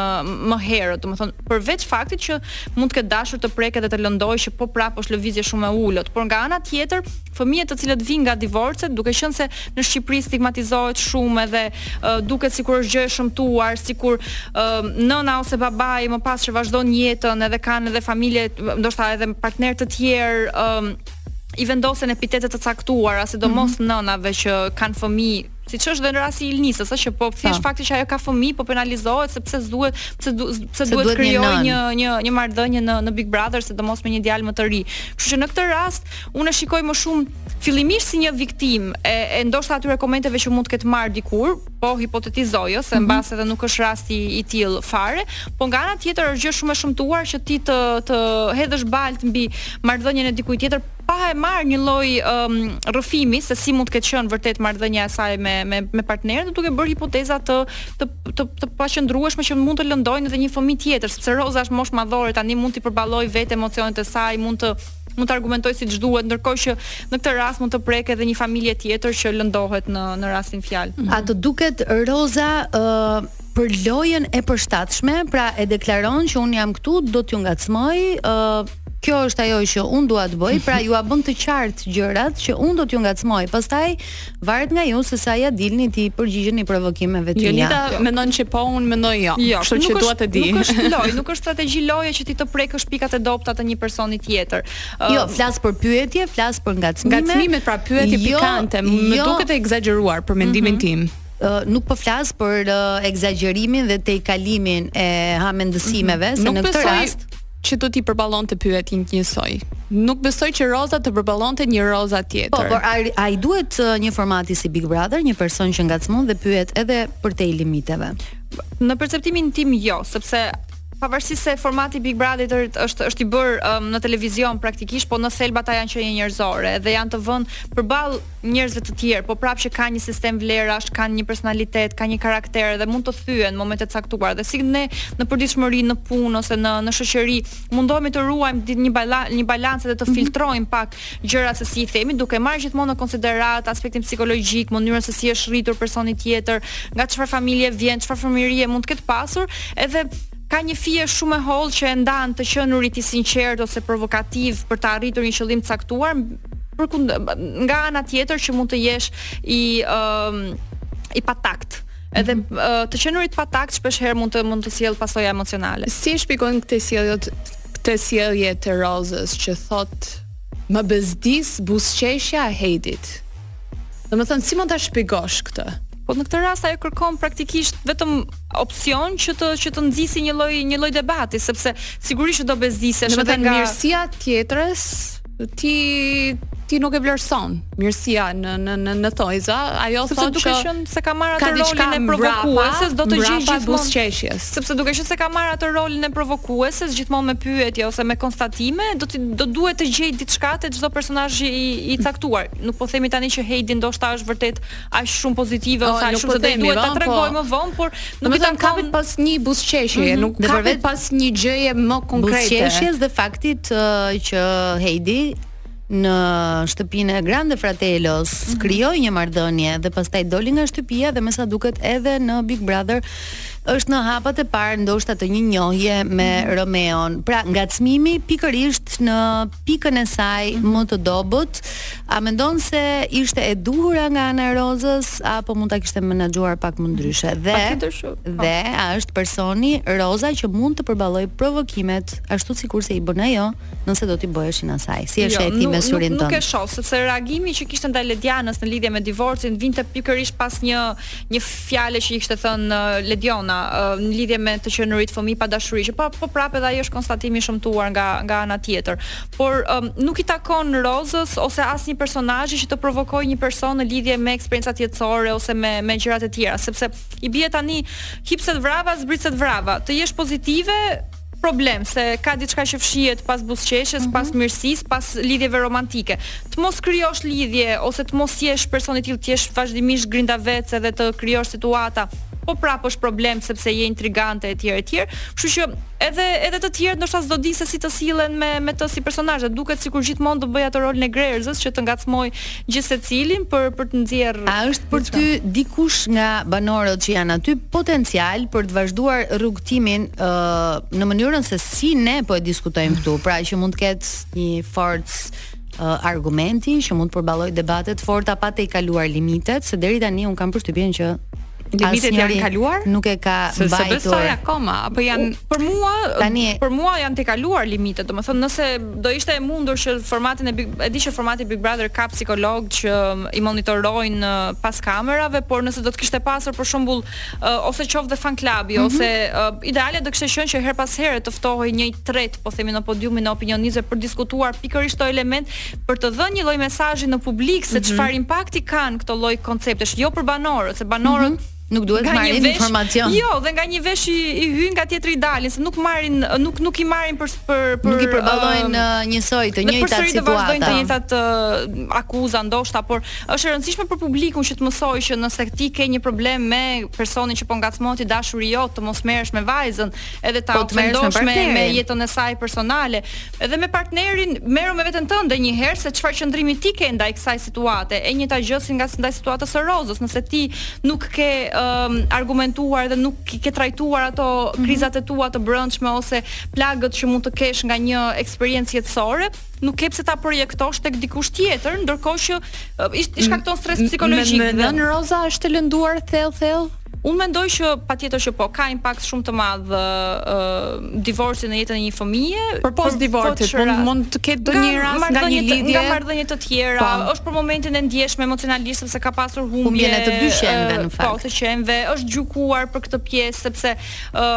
më herët, domethënë përveç faktit që mund të ketë dashur të prekë dhe të lëndojë që po prapë është lëvizje shumë e ulët, por nga ana tjetër, fëmijët të cilët vijnë nga divorcet, duke qenë se në Shqipëri stigmatizohet shumë edhe uh, duket sikur është gjë e shëmtuar, sikur uh, nëna ose babai më pas që vazhdojnë jetën edhe kanë edhe familje, ndoshta edhe partner të tjerë, uh, i vendosen epitete të caktuara, sidomos mm -hmm. nënave që kanë fëmijë siç është dhe rasti i Ilnisës, që po thjesht po. fakti që ajo ka fëmijë po penalizohet sepse duhet pse du, pse se duhet të krijojë një një një marrëdhënie në në Big Brother, sidomos me një djalë më të ri. Kështu që në këtë rast unë e shikoj më shumë fillimisht si një viktimë e, e ndoshta atyre komenteve që mund të ketë marrë dikur, po hipotetizoj ëh, se mhm. mbase edhe nuk është rasti i tillë fare, po nga ana tjetër është gjë shumë e shëmtuar që ti të të hedhësh baltë mbi marrëdhënien e dikujt tjetër pa e marrë një lloj um, rrëfimi se si mund të ketë qenë vërtet marrëdhënia e saj me me me partnerin, duke bërë hipoteza të të të, të paqëndrueshme që mund të lëndojnë edhe një fëmijë tjetër, sepse Roza është moshë madhore tani mund t'i përballojë vetë emocionet e saj, mund të mund të argumentojë siç duhet, ndërkohë që në këtë rast mund të prekë edhe një familje tjetër që lëndohet në rastin në fjalë. Mm -hmm. A të duket Roza ë uh, për lojën e përshtatshme, pra e deklaron që unë jam këtu, do t'ju ngacmoj, ë uh, kjo është ajo që unë dua të bëj, pra jua bën të qartë gjërat që unë do t'ju ngacmoj. Pastaj Varet nga ju se sa ia dilni t'i përgjigjeni provokimeve të mia. Jonita mendon që po, unë mendoj jo. Jo, kështu që dua të di. Nuk është lojë, nuk është strategji loje që ti të prekësh pikat e dobëta të një personi tjetër. Jo, flas për pyetje, flas për ngacmime. Ngacmimet pra pyetje jo, pikante, më jo. duket e ekzagjeruar për mendimin mhm. tim nuk po flas për uh, ekzagjerimin dhe tejkalimin e hamendësimeve, mm -hmm. se nuk në këtë rast që do t'i përballonte pyetjet njësoj. Nuk besoj që Roza të përballonte një Roza po, tjetër. Po, por a i a i duhet uh, një formati si Big Brother, një person që ngacmon dhe pyet edhe përtej limiteve. Në perceptimin tim jo, sepse pavarësisht se formati Big Brother është është i bërë um, në televizion praktikisht, po në thelb ata janë qenie njerëzore dhe janë të vënë përballë njerëzve të tjerë, po prapë që kanë një sistem vlerash, kanë një personalitet, kanë një karakter dhe mund të thyhen në momente të caktuara. Dhe si ne në përditshmëri, në punë ose në në shoqëri, mundohemi të ruajmë një bala, një balancë dhe të mhm. filtrojmë pak gjërat se si i themi, duke marrë gjithmonë në konsideratë aspektin psikologjik, mënyrën se si është rritur personi tjetër, nga çfarë familje vjen, çfarë fëmijërie mund të ketë pasur, edhe ka një fije shumë e hollë që e ndan të qenurit i sinqertë ose provokativ për të arritur një qëllim të caktuar, Përkund nga ana tjetër që mund të jesh i ë um, i patakt. Edhe mm -hmm. të qenurit i patakt shpeshherë mund të mund të sjellë pasoja emocionale. Si e shpjegon këtë sjellje këtë sjellje të Rozës që thotë më bezdis buzëqeshja e Heidit. Domethënë si mund ta shpjegosh këtë? Po në këtë rast ajo kërkon praktikisht vetëm opsion që të që të nxisi një lloj një lloj debati, sepse sigurisht që do bezdisesh edhe nga mirësia e tjetrës, ti ti nuk e vlerëson mirësia në në në në thonjëza ajo sepse thotë duke qenë se ka marrë atë rolin e provokueses do të gjejë gjithmonë buzëqeshjes sepse duke qenë se ka marrë atë rolin e provokueses gjithmonë me pyetje ose me konstatime do të do duhet të gjejë diçka te çdo personazh i i caktuar nuk po themi tani që Heidi ndoshta është vërtet aq shumë pozitive ose aq shumë se do i duhet ta po. tregojë më vonë, por nuk i takon kapet pas një buzëqeshje, mhm. nuk kapet pas një gjëje më konkrete. Buzëqeshjes dhe faktit që Heidi në shtëpinë e Grande Fratellos mm -hmm. krijoi një marrëdhënie dhe pastaj doli nga shtëpia dhe me sa duket edhe në Big Brother është në hapat e parë ndoshta të një njohje me mm -hmm. Romeon. Pra, ngacmimi pikërisht në pikën e saj mhm. më të dobët. A mendon se ishte e duhura nga ana e Rozës apo mund ta kishte menaxhuar pak më ndryshe? Mhm. Dhe po. dhe a është personi Roza që mund të përballojë provokimet ashtu sikurse i bën ajo, nëse do t'i bëheshin asaj. Si e sheh jo, ti me syrin tonë? Nuk e shoh, sepse reagimi që kishte ndaj Ledianës në lidhje me divorcin vinte pikërisht pas një një fjale që i kishte thënë uh, Lediona uh, në lidhje me të qenurit fëmijë pa dashuri, që po po prapë edhe ai është konstatim i shëmtuar nga nga ana tjetër. Por um, nuk i takon Rozës ose asnjë personazhi që të provokojë një person në lidhje me eksperiencat jetësore ose me me gjërat e tjera, sepse i bie tani hip se të vrava, zbrit se të vrava. Të jesh pozitive, problem se ka diçka që fshihet pas buzëqeshjes, mm -hmm. pas mirësisë, pas lidhjeve romantike. Të mos krijosh lidhje ose të mos jesh person i tillë të jesh vazhdimisht grindavec edhe të krijosh situata po prap është problem sepse je intrigante etj etj. Kështu që edhe edhe të tjerët ndoshta s'do dinë se si të sillen me me të si personazh. Duket sikur gjithmonë do bëjë atë rolin e grerëzës që të ngacmojë gjithsecilin për për të nxjerrë A është për ty dikush nga banorët që janë aty potencial për të vazhduar rrugëtimin ë uh, në mënyrën se si ne po e diskutojmë këtu, pra që mund të ketë një forcë uh, argumenti që mund të përballojë debate të forta pa tejkaluar limitet, se deri tani unë kam përshtypjen që Limitet janë Asnjëri kaluar? Nuk e ka S'e s'e mbajtur. besoj akoma, apo janë Për mua, Tani- për mua janë tejkaluar limitet. Domethënë, nëse do ishte e mundur që formatin e Big, e di që formati Big Brother ka psikologë që i monitorojnë eh, pas kamerave, por nëse do të kishte pasur për shembull eh, ose qoftë dhe fan klubi Mhm. ose eh, ideale do kishte qenë që herë pas here të ftohej një i tretë, po themi në podiumin e opinionistëve për të diskutuar pikërisht këto element për të dhënë një lloj mesazhi në publik se mhm. çfarë mm -hmm. impakti kanë këto lloj konceptesh, jo për banorët, se banorët mm -hmm nuk duhet të marrin informacion. Jo, dhe nga një vesh i, i hyn nga tjetri i dalin, se nuk marrin nuk nuk i marrin për për për nuk i përballojnë um, uh, njësoj të njëjtat situata. Ne përsëri do vazhdojnë të njëjtat uh, akuza ndoshta, por është e rëndësishme për publikun që të mësojë që nëse ti ke një problem me personin që po ngacmohet i dashuri jot, të mos merresh me vajzën, edhe ta po ofendosh me, me jetën e saj personale, Edhe me partnerin, merru me veten tënde njëherë se çfarë qëndrimi ti ke ndaj kësaj situate. E njëjta gjë si nga ndaj situatës së Rozës, nëse ti nuk ke um, argumentuar dhe nuk ke trajtuar ato mm -hmm. krizat e tua të brendshme ose plagët që mund të kesh nga një eksperiencë jetësore, nuk ke pse ta projektosh tek dikush tjetër, ndërkohë që uh, i shkakton stres psikologjik. Roza është e lënduar thellë thellë Unë mendoj që patjetër që po, ka impakt shumë të madh ë divorci në jetën e një fëmije. Përpos divorcit, po mund mund të ketë ndonjë rast nga një lidhje, nga marrëdhënie të tjera, po. është për momentin e ndjeshme emocionalisht sepse ka pasur humbje. Humbje në të dy qenve në po, fakt. Po, të qenve, është gjykuar për këtë pjesë sepse ë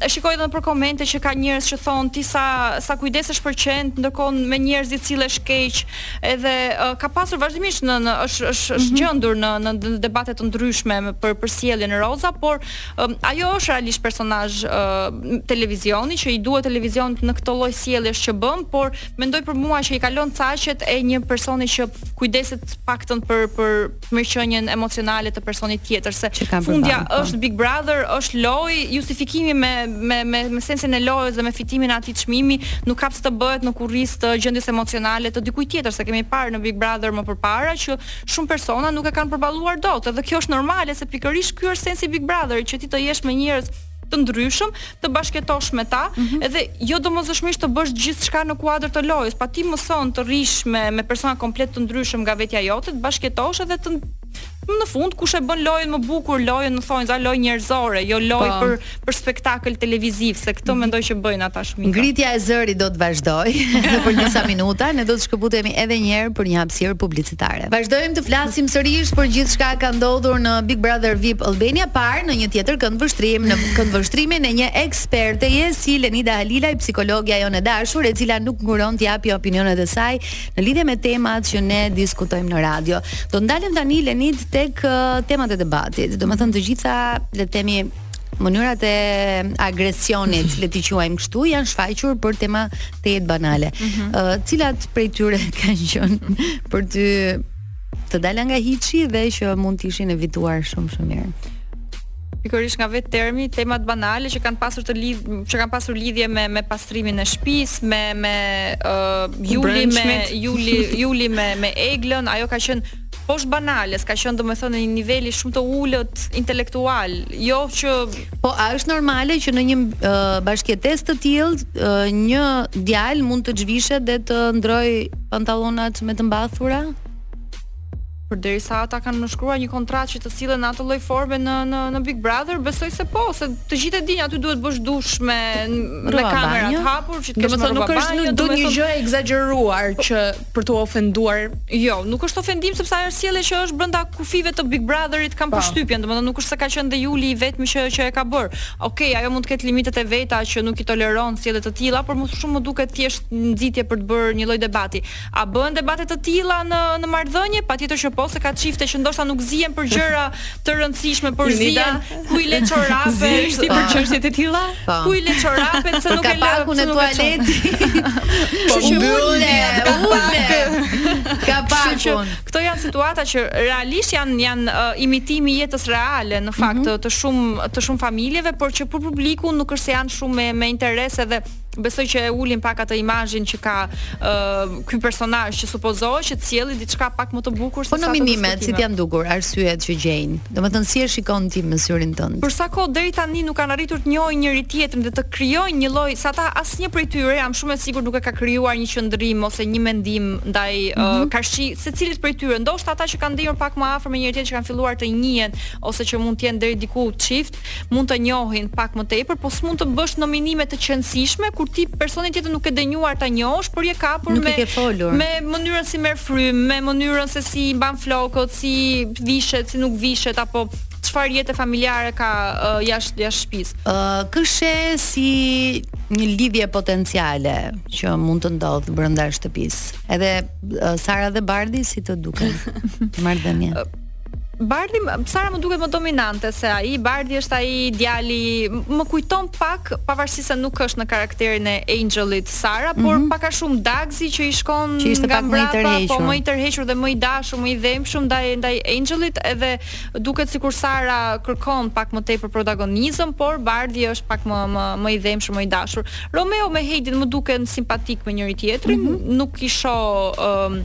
e shikoj edhe nëpër komente që ka njerëz që thonë ti sa sa kujdesesh për qen, ndërkohë me njerëzit sillesh keq, Edhe uh, ka pasur vazhdimisht në, në është është është mm -hmm. gjendur në në debate të ndryshme për për sjelljen e Rozës, por um, ajo është realisht personazh uh, televizioni që i duhet televizionit në këto lloj sjelljesh që bën, por mendoj për mua që i kalon caqet e një personi që kujdeset paktën për për mirëqenien emocionale të personit tjetër se fundja po. është Big Brother, është lojë, justifikimi me me me me sensin e lojës dhe me fitimin e atij çmimi nuk ka pse të bëhet në kurriz të gjendjes emocionale të dikujt tjetër, se kemi parë në Big Brother më përpara që shumë persona nuk e kanë përballuar dot, edhe kjo është normale se pikërisht ky është sensi i Big Brotherit që ti të jesh me njerëz të ndryshëm, të bashkëjetosh me ta, mm -hmm. edhe jo domosdoshmërisht të bësh gjithçka në kuadër të lojës, po ti mëson të rrish me me persona komplet të ndryshëm nga vetja jote, të bashkëjetosh edhe të në fund kush e bën lojën më bukur, lojën në thonjëza, lojë njerëzore, jo lojë po. për për spektakël televiziv, se këtë mhm. mendoj që bëjnë ata shumë. Ngritja e zërit do të vazhdojë për disa minuta, ne do të shkëputemi edhe një herë për një hapësirë publicitare. Tare. Vazhdojmë të flasim sërisht për gjithçka ka ndodhur në Big Brother VIP Albania parë në një tjetër këndvështrim, në këndvështrimin e një eksperteje si Lenida Halilaj, psikologja jonë e dashur, e cila nuk nguron të japi opinionet e saj në lidhje me temat që ne diskutojmë në radio. Do ndalem tani Lenid tek uh, temat e debatit. Domethënë të gjitha le të themi mënyrat e agresionit, le t'i quajmë kështu, janë shfaqur për tema tejet banale. Mm -hmm. uh, cilat prej tyre kanë qenë për ty të dala nga hiçi dhe që mund të ishin evituar shumë shumë mirë? pikërisht nga vetë termi temat banale që kanë pasur të lidh që kanë pasur lidhje me me pastrimin e shtëpisë, me me uh, juli me juli juli me me eglën, ajo ka qenë Po është banale, s'ka qenë domethënë e një niveli shumë të ulët intelektual, jo që Po a është normale që në një uh, bashkëjetesë të tillë uh, një djalë mund të zhvishet dhe të ndrojë pantallonat me të mbathura? Përderisa ata kanë nënshkruar një kontratë që të sillen në atë lloj forme në në në Big Brother, besoj se po, se të gjithë e dinë, aty duhet bësh dush me me kamera të hapur, që të kesh rroba banjo. Domethënë nuk është ndonjë gjë e ekzagjeruar që për t'u ofenduar. Jo, nuk është ofendim sepse ajo është sjellje që është brenda kufijve të Big Brotherit kam po. përshtypjen, domethënë nuk është se ka qenë dhe Juli i vetmi që që e ka bërë. Okej, okay, ajo mund të ketë limitet e veta që nuk i toleron sjellje të tilla, por më shumë më duket thjesht nxitje për të bërë një lloj debati. A bëhen debate të tilla në në marrëdhënie? Patjetër që po, se ka çifte që ndoshta nuk zihen për gjëra të rëndësishme por zihen, ku i le çorape, ti për çështje të tilla? Po. Ku i le çorape se nuk e lë kapakun e tualetit. Po mbylle, ule. Kapakun. Këto janë situata që realisht janë janë uh, imitimi i jetës reale në fakt mm -hmm. të shumë të shumë familjeve, por që për publikun nuk është se janë shumë me, me interes edhe besoj që e ulin pak atë imazhin që ka uh, ky personazh që supozohet që të sjellë diçka pak më të bukur se po sa ato diskutime. Po nominimet si janë dukur arsyet që gjejnë? Domethënë si e shikon ti me syrin tënd? Për sa kohë deri tani nuk kanë arritur të njohin njëri tjetrin dhe të krijojnë një lloj sa ata asnjë prej tyre jam shumë e sigurt nuk e ka krijuar një qëndrim ose një mendim ndaj mm -hmm. uh, mhm. karshi secilit prej tyre. Ndoshta ata që kanë ndenjur pak më afër me njëri tjetrin që kanë filluar të njihen ose që mund të jenë deri diku çift, mund të njohin pak më tepër, po s'mund të bësh nominime të qenësishme kur ti personin tjetër nuk ke denjuar ta njohësh, por je kapur nuk me ke folur. me mënyrën si merr frymë, me mënyrën se si mban flokët, si vishet, si nuk vishet apo çfarë jete familjare ka uh, jashtë jashtë shtëpisë. Ë uh, kësheh si një lidhje potenciale që mund të ndodhë brenda shtëpisë. Edhe uh, Sara dhe Bardhi si të duken marrëdhënie. Bardhi, Sara më duket më dominante se ai. Bardhi është ai djali, më kujton pak, pavarësisht se nuk është në karakterin e Enxhelit Sara, mm -hmm. por mhm. pak a shumë Dagzi që i shkon që ishte nga mbrapa, po më i tërhequr dhe më i dashur, më i dhembshëm ndaj ndaj Enxhelit, edhe duket sikur Sara kërkon pak më tepër protagonizëm, por Bardhi është pak më më më i dhembshëm, më i dashur. Romeo me Heidin më duken simpatikë me njëri tjetrin, mm -hmm. nuk i shoh um,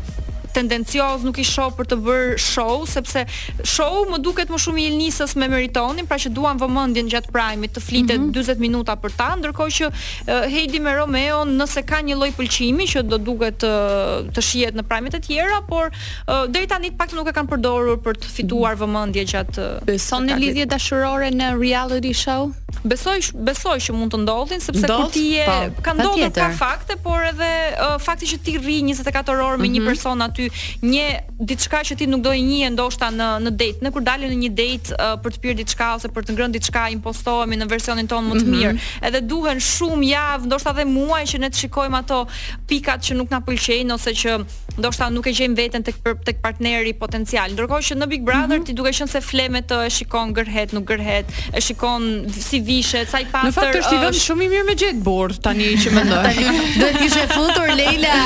tendenciozë, nuk i shoh për të bërë show, sepse show më duket më shumë i Ilnisës me Meritonin, pra që duan vëmendjen gjatë prajmit të flitet mm -hmm. 40 minuta për ta, ndërkohë që uh, Heidi me Romeon nëse ka një lloj pëlqimi që do duhet uh, të shihet në prajmet e tjera, por uh, deri tani të paktën nuk e kanë përdorur për të fituar mhm. vëmendje gjatë uh, Beson në lidhje dashurore në reality show? Besoj besoj që mund të ndodhin sepse Ndodh, kur ti je pa, po, ka ndodhur ka fakte, por edhe uh, fakti që ti rri 24 orë me mm -hmm. një mhm. person aty, një diçka që ti nuk do e njihje ndoshta në në date, ne kur dalim në një date uh, për të pirë diçka ose për të ngrënë diçka, impostohemi në versionin tonë më të mhm. mirë. Mm -hmm. Edhe duhen shumë javë, ndoshta edhe muaj që ne të shikojmë ato pikat që nuk na pëlqejnë ose që ndoshta nuk e gjejmë veten tek tek partneri potencial. Ndërkohë që në Big Brother mm -hmm. ti duke qenë se fle me të, e shikon gërhet, nuk gërhet, e shikon si vishet, sa i pastër. Në fakt është një vend shumë i mirë me gjet burrë tani që mendoj. tani duhet të ishe futur Leila.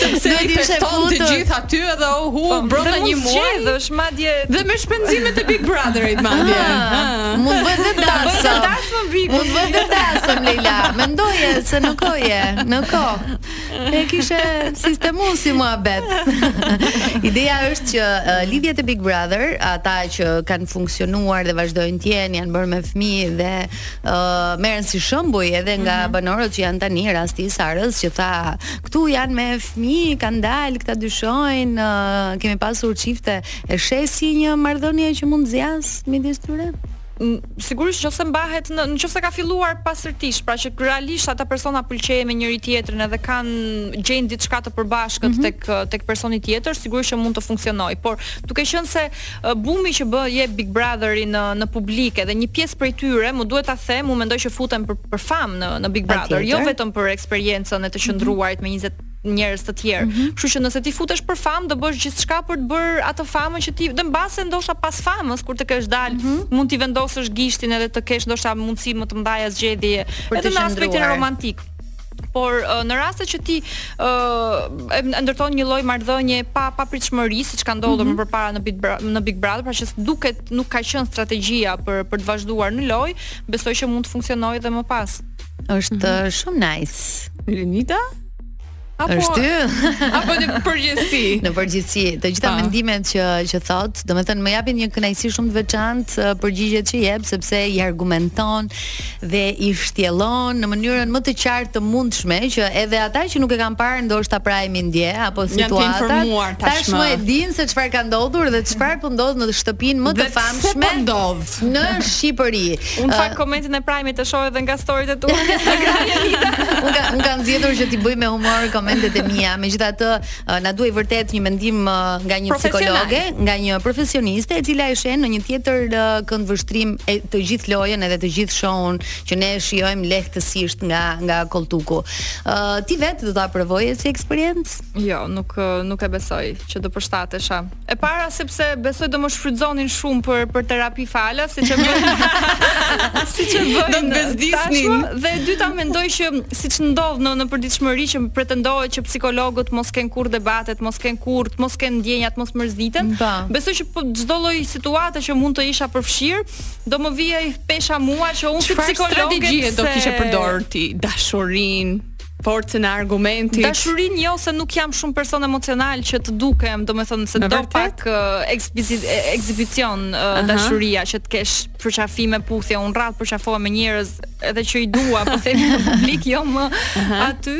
Sepse duhet të ishe futur t'i gjeje aty edhe u hu po, brenda një muaj. Është madje dhe me shpenzimet e Big Brotherit madje. Ah, ah. Mund bëhet dhe dasëm. Mund bëhet dhe dasëm Leila. Mendoje se nuk ke, nuk kohë. E kishe sistemu si muhabet Ideja është që uh, lidhjet e Big Brother Ata që kanë funksionuar dhe vazhdojnë të jenë Janë bërë me fmi dhe uh, Merren si shembuj edhe nga mm -hmm. banorët që janë tani Rasti i Sarës që tha Këtu janë me fmi, kanë dalë, këta dyshojnë uh, Kemi pasur qifte E sheh si një marrëdhënie që mund të zgjasë Midis tyre? sigurisht nëse mbahet në nëse ka filluar pastërtisht, pra që realisht ata persona pëlqejnë me njëri tjetrin edhe kanë gjenë diçka të përbashkët mm -hmm. tek tek personi tjetër, sigurisht që mund të funksionojë. Por duke qenë se bumi që bë jep Big Brotheri në në publik edhe një pjesë prej tyre, më duhet ta them, unë mendoj që futen për për famë në në Big Brother, jo vetëm për eksperiencën e të mhm. qëndruarit me 20 njerëz të tjerë. Mm -hmm. Kështu që nëse ti futesh për famë, do bësh gjithçka për të bërë atë famën që ti, dhe mbase ndoshta pas famës kur të kesh dalë, mm -hmm. mund t'i vendosësh gishtin edhe të kesh ndoshta mundësi më të mëdha zgjedhje edhe në aspektin romantik por uh, në rastet që ti uh, e ndërton një lloj marrëdhënie pa pa pritshmëri, siç ka ndodhur mm -hmm. më përpara në Big Brother, në Big Brother, pra që duket nuk ka qenë strategji për për të vazhduar në lojë, besoj që mund të funksionojë edhe më pas. Është mm -hmm. shumë nice. Lenita? Apo është ty? apo në përgjithësi? Në përgjithësi, të gjitha pa. mendimet që që thotë, domethënë më japin një kënaqësi shumë të veçantë përgjigjet që jep sepse i argumenton dhe i shtjellon në mënyrën më të qartë të mundshme që edhe ata që nuk e kanë parë ndoshta prime-in dje apo situata tashmë e dinë se çfarë ka ndodhur dhe çfarë po ndodh në shtëpinë më të famshme. Po ndodh. në Shqipëri. Unë në fakt komentin e Prime-it e shoh edhe nga storit e tua në Instagram. Unë kam unë kam zgjedhur që t'i bëj me humor komentet e mia. Megjithatë, na duhej vërtet një mendim nga një psikologe, nga një profesioniste e cila e sheh në një tjetër këndvështrim të gjithë lojën edhe të gjithë show-un që ne e shijojmë lehtësisht nga nga kolltuku. Ë uh, ti vetë do ta provoje si eksperiencë? Jo, nuk nuk e besoj që do përshtatesha. E para sepse besoj do më shfrytëzonin shumë për për terapi falas, siç e bëjnë. siç e bëjnë. Do të bezdisnin. Dhe e dyta mendoj që siç ndodh në në përditshmëri që pretendohet që psikologët mos kenë kurrë debate, mos kanë kurrë, mos kenë ndjenja, të mos mërziten. Po. Besoj që po çdo lloj situate që mund të isha përfshirë, do më vihej pesha mua që unë si psikologe do kishe përdorur ti dashurinë, forcën e argumentit. Dashurinë jo se nuk jam shumë person emocional që të dukem, domethënë se do pak uh, ekzibicion uh, dashuria që të kesh përqafime puthje, un rrallë përqafohem me njerëz edhe që i dua, po themi në publik jo më aty,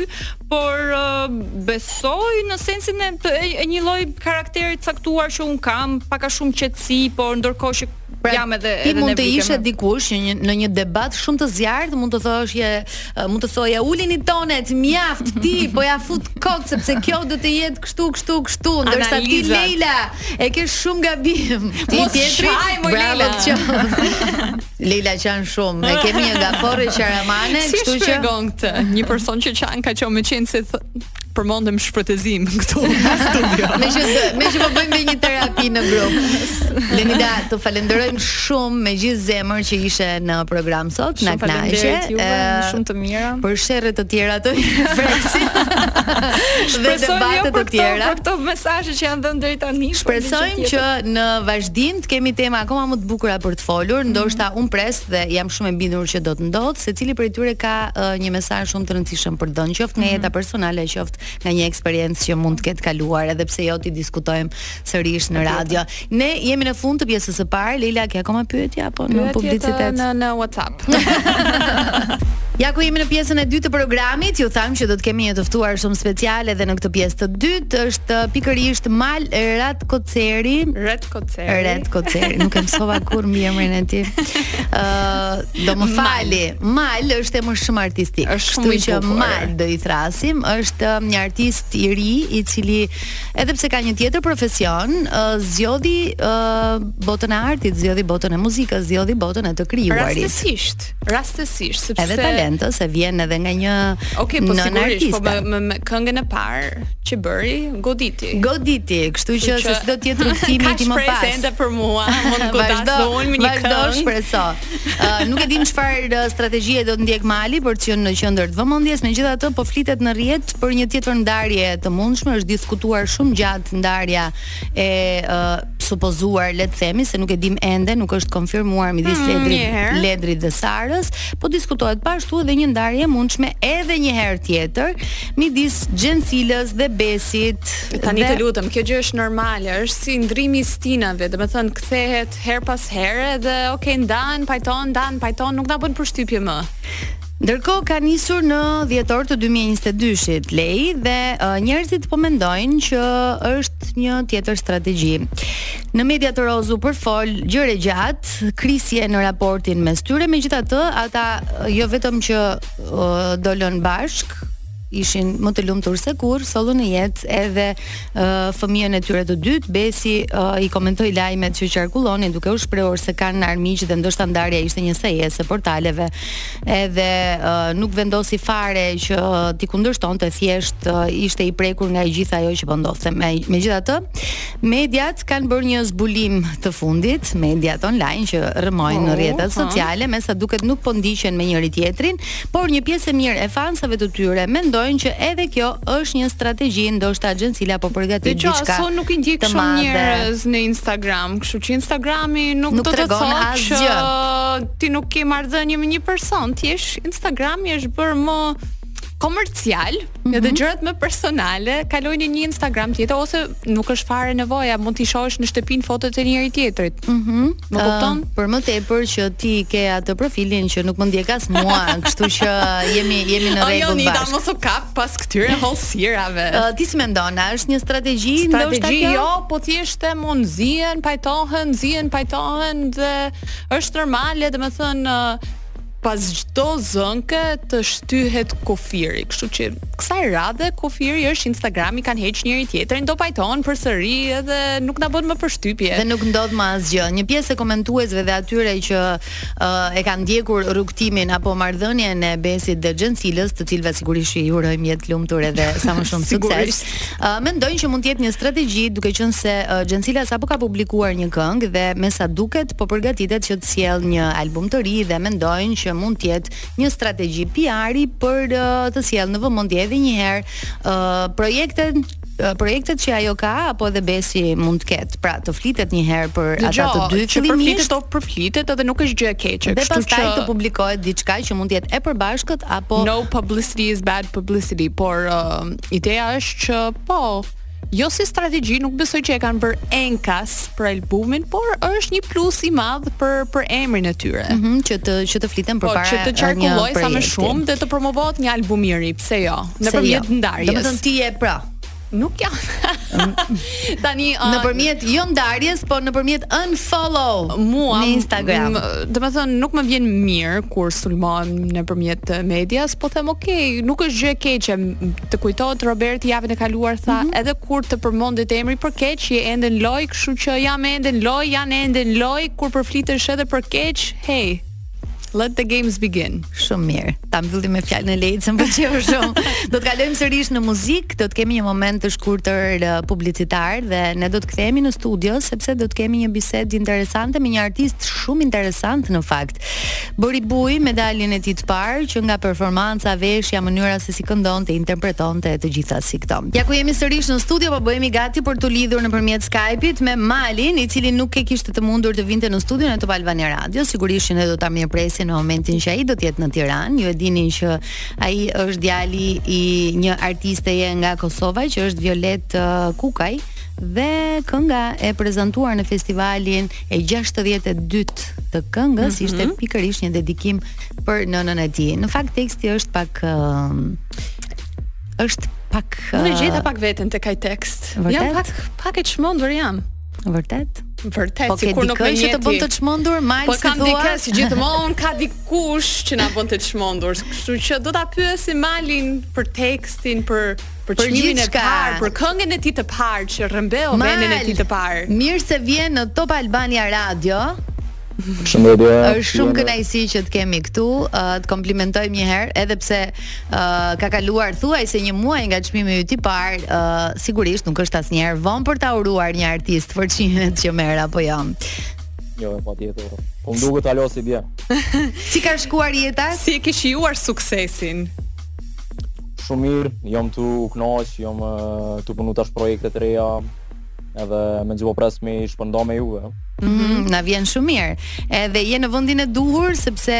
por uh, besoj në sensin e, e, e një lloj karakteri të caktuar që un kam, pak a shumë qetësi, por ndërkohë që Pra, jam edhe ti edhe mund të ishe dikush që në, në një debat shumë të zjarrtë mund të thoshje mund të thoja ulini tonet mjaft ti po ja fut kot sepse kjo do të jetë kështu kështu kështu ndërsa ti Leila e ke shumë gabim ti mos, tjetri bravo që Leila qan shumë ne kemi një gaforre qaramane kështu që e shpjegon këtë një person që qan ka qenë meqenëse përmendëm shpërthim këtu në studio. Me që me që po bëjmë një terapi në grup. Lenida, të falënderojmë shumë me gjithë zemër që ishe në program sot, na kënaqe. Shumë të mira. Për sherre të tjera të Brexit. Dhe jo debate të tjera. Për këto mesazhe që janë dhënë deri tani. Shpresojmë që në vazhdim të kemi tema akoma më të bukura për të folur, mhm. ndoshta unë pres dhe jam shumë e bindur që do të ndodhë, secili prej tyre ka uh, një mesazh shumë të rëndësishëm për të dhënë, qoftë nga mhm. jeta personale, qoftë nga një eksperiencë që mund të ketë kaluar, edhe pse jo t'i diskutojmë sërish në radio. Ne jemi në fund të pjesës së parë, Leila, ke akoma pyetje apo në publicitet? Në në WhatsApp. Ja ku jemi në pjesën e dytë të programit, ju thamë që do të kemi një të ftuar shumë special edhe në këtë pjesë të dytë, është pikërisht Mal Retkoceri, Ret koceri. Retkoceri, nuk e mësova kurrë mbiemrin e tij. Ë, uh, do më falë. Mal është emër shumë artistik. Kështu që Mal do i thërrasim, është um, një artist i ri i cili edhe pse ka një tjetër profesion, uh, zgjodhi uh, botën e artit, zgjodhi botën e muzikës, zgjodhi botën e të krijuarit. Rastësisht. Rastësisht, sepse edhe talenti se vjen edhe nga një Ok, po sigurisht, po me, me, me këngën e parë që bëri, goditi. Goditi, kështu që, që si do të jetë rrugëtimi i tij më pas. Ka shpresë ende për mua, mund të godas dhe unë me një këngë. Vazhdo shpreso. Uh, nuk e dimë çfarë strategjie do të ndjekë Mali për të qenë në qendër të vëmendjes, megjithatë po flitet në rrjet për një tjetër ndarje të mundshme, është diskutuar shumë gjatë ndarja e uh, supozuar le të themi se nuk e dimë ende, nuk është konfirmuar midis mm, Ledrit, Ledrit dhe Sarës, po diskutohet po ashtu edhe një ndarje e mundshme edhe një herë tjetër midis Xhensilës dhe Besit. Tani dhe... të lutem, kjo gjë është normale, është si ndërrimi i stinëve, domethënë kthehet herë pas here dhe ok, ndan, pajton, ndan, pajton, nuk na bën përshtypje më. Ndërkohë ka nisur në dhjetor të dy mijë e njëzet e dyshit Lei dhe uh, njerëzit po mendojnë që është një tjetër strategji. Në mediat rozë u përfol gjerë e gjatë, krisje në raportin mes tyre, megjithatë ata jo vetëm që uh, dolën bashkë, ishin më të lumtur se kurrë, sollën në jetë edhe uh, fëmijën e tyre të dytë, Besi uh, i komentoi lajmet që qarkullonin duke u shprehur se kanë armiq dhe ndoshta ndarja ishte një sajesë e portaleve. Edhe uh, nuk vendosi fare që uh, t'i kundërshtonte thjesht uh, ishte i prekur nga e gjitha ajo që po ndodhte. Me, megjithatë, mediat kanë bërë një zbulim të fundit, mediat online që rrëmojnë në po, rrjetet po. sociale, mesa duket nuk po ndiqen me njëri tjetrin, por një pjesë e mirë e fansave të tyre mendojnë që edhe kjo është një strategji, ndoshta Xhencila po përgatit diçka. Dhe që ata nuk i ndjek shumë njerëz në Instagram, kështu që Instagrami nuk, nuk do të thotë që ti nuk ke marrëdhënie me një person, thjesht Instagrami është bërë më komercial, Mm -hmm. Edhe mhm. gjërat më personale kalojnë në një Instagram tjetër ose nuk është fare nevoja, mund t'i shohësh në shtëpinë fotot e njëri tjetrit. Mhm. Mm më kupton? Uh, për më tepër që ti ke atë profilin që nuk më ndjek as mua, kështu që jemi jemi në rregull bashkë. Jo mos u kap pas këtyre hollësirave. Uh, ti si mendon, a është një strategji, strategji ndoshta kjo? Jo, po thjesht e mund zihen, pajtohen, zihen, pajtohen dhe është normale, domethënë uh, pas çdo zënke të shtyhet kufiri, kështu që kësaj radhe kufiri është Instagram, e kanë heq njëri tjetrin, do pajtohen përsëri edhe nuk na bën më përshtypje. Dhe nuk ndodh më asgjë. Një pjesë e komentuesve dhe atyre që uh, e kanë ndjekur rrugtimin apo marrëdhënien e Besit dhe Xhencilës, të cilëve sigurisht i urojmë jetë të lumtur edhe sa më shumë sukses. uh, mendojnë që mund të jetë një strategji duke qenë se uh, Xhencila sapo ka publikuar një këngë dhe me sa duket po përgatitet që të sjellë një album të ri dhe mendojnë që mund të jetë një strategji PR-i për uh, të sjellë në vëmendje edhe një herë uh, projektet projektet që ajo ka apo edhe Besi mund të ketë. Pra, të flitet një herë për ata të dy që përflitet apo përflitet edhe nuk është gjë e keqe. Dhe pastaj që... të publikohet diçka që mund të jetë e përbashkët apo No publicity is bad publicity, por uh, Ideja është që po, jo si strategji, nuk besoj që e kanë bërë enkas për albumin, por është një plus i madh për për emrin e tyre. Mm -hmm, që të që të flitet po, përpara. Po që të qarkullojë sa më shumë dhe të promovohet një album i ri, pse jo? Nëpërmjet jo. ndarjes. Domethënë ti je pro. Nuk jam. Tani uh, nëpërmjet jo ndarjes, por nëpërmjet unfollow mua në Instagram. Domethënë nuk më vjen mirë kur sulmohem nëpërmjet medias, po them ok, nuk është gjë e keqe. Të kujtohet Roberti javën e kaluar tha, mm -hmm. edhe kur të përmendit emri për keq, je ende në lojë, kështu që jam ende në lojë, janë ende në lojë kur përflitesh edhe për keq, hey. Let the games begin. Shumë mirë. Ta mbyllim me fjalën e lejdit, më pëlqeu shumë. do të kalojmë sërish në muzikë, do të kemi një moment të shkurtër uh, publicitar dhe ne do të kthehemi në studio sepse do të kemi një bisedë interesante me një artist shumë interesant në fakt. Bori Buj me daljen e tij të parë që nga performanca, veshja, mënyra se si këndonte, interpretonte të gjitha si këto. Ja ku jemi sërish në studio, po bëhemi gati për të lidhur nëpërmjet Skype-it me Malin, i cili nuk e kishte të mundur të vinte në studion e Top Albania Radio, sigurisht që ne do ta mirëpresim në momentin që ai do të jetë në Tiranë. Ju e dini që ai është djali i një artisteje nga Kosova që është Violet uh, Kukaj dhe kënga e prezantuar në festivalin e 62-të të këngës mm -hmm. ishte pikërisht një dedikim për nënën e tij. Në fakt teksti është pak uh, është pak Unë gjeta uh, pak veten tek ai tekst. Vërtet? Jam pak pak e çmendur jam. Vërtet? Vërtet, po sikur nuk mendoj. Po që të bën të çmendur, Mal, po ka dikë si gjithmonë ka dikush që na bën të çmendur. Kështu që do ta pyesim Malin për tekstin, për për çmimin e parë, për këngën e tij të parë që rrëmbeu vendin e tij të parë. Mirë se vjen në Top Albania Radio. Përshëndetje. Është shumë kënaqësi që të kemi këtu. Uh, të komplimentojmë një herë, edhe pse uh, ka kaluar thuajse një muaj nga çmimi yt i parë, uh, sigurisht nuk është asnjëherë vonë për ta uruar një artist për çmimet që merr apo jo. Jo, patjetër. Po më duket alo si bie. si ka shkuar jeta? Si e ke shijuar suksesin? Shumë mirë, jam tu u knaq, jam tu punu tash projekte të reja, Edhe mezi po pres me i shpërnda me juve. Mm -hmm, na vjen shumë mirë. Edhe je në vendin e duhur sepse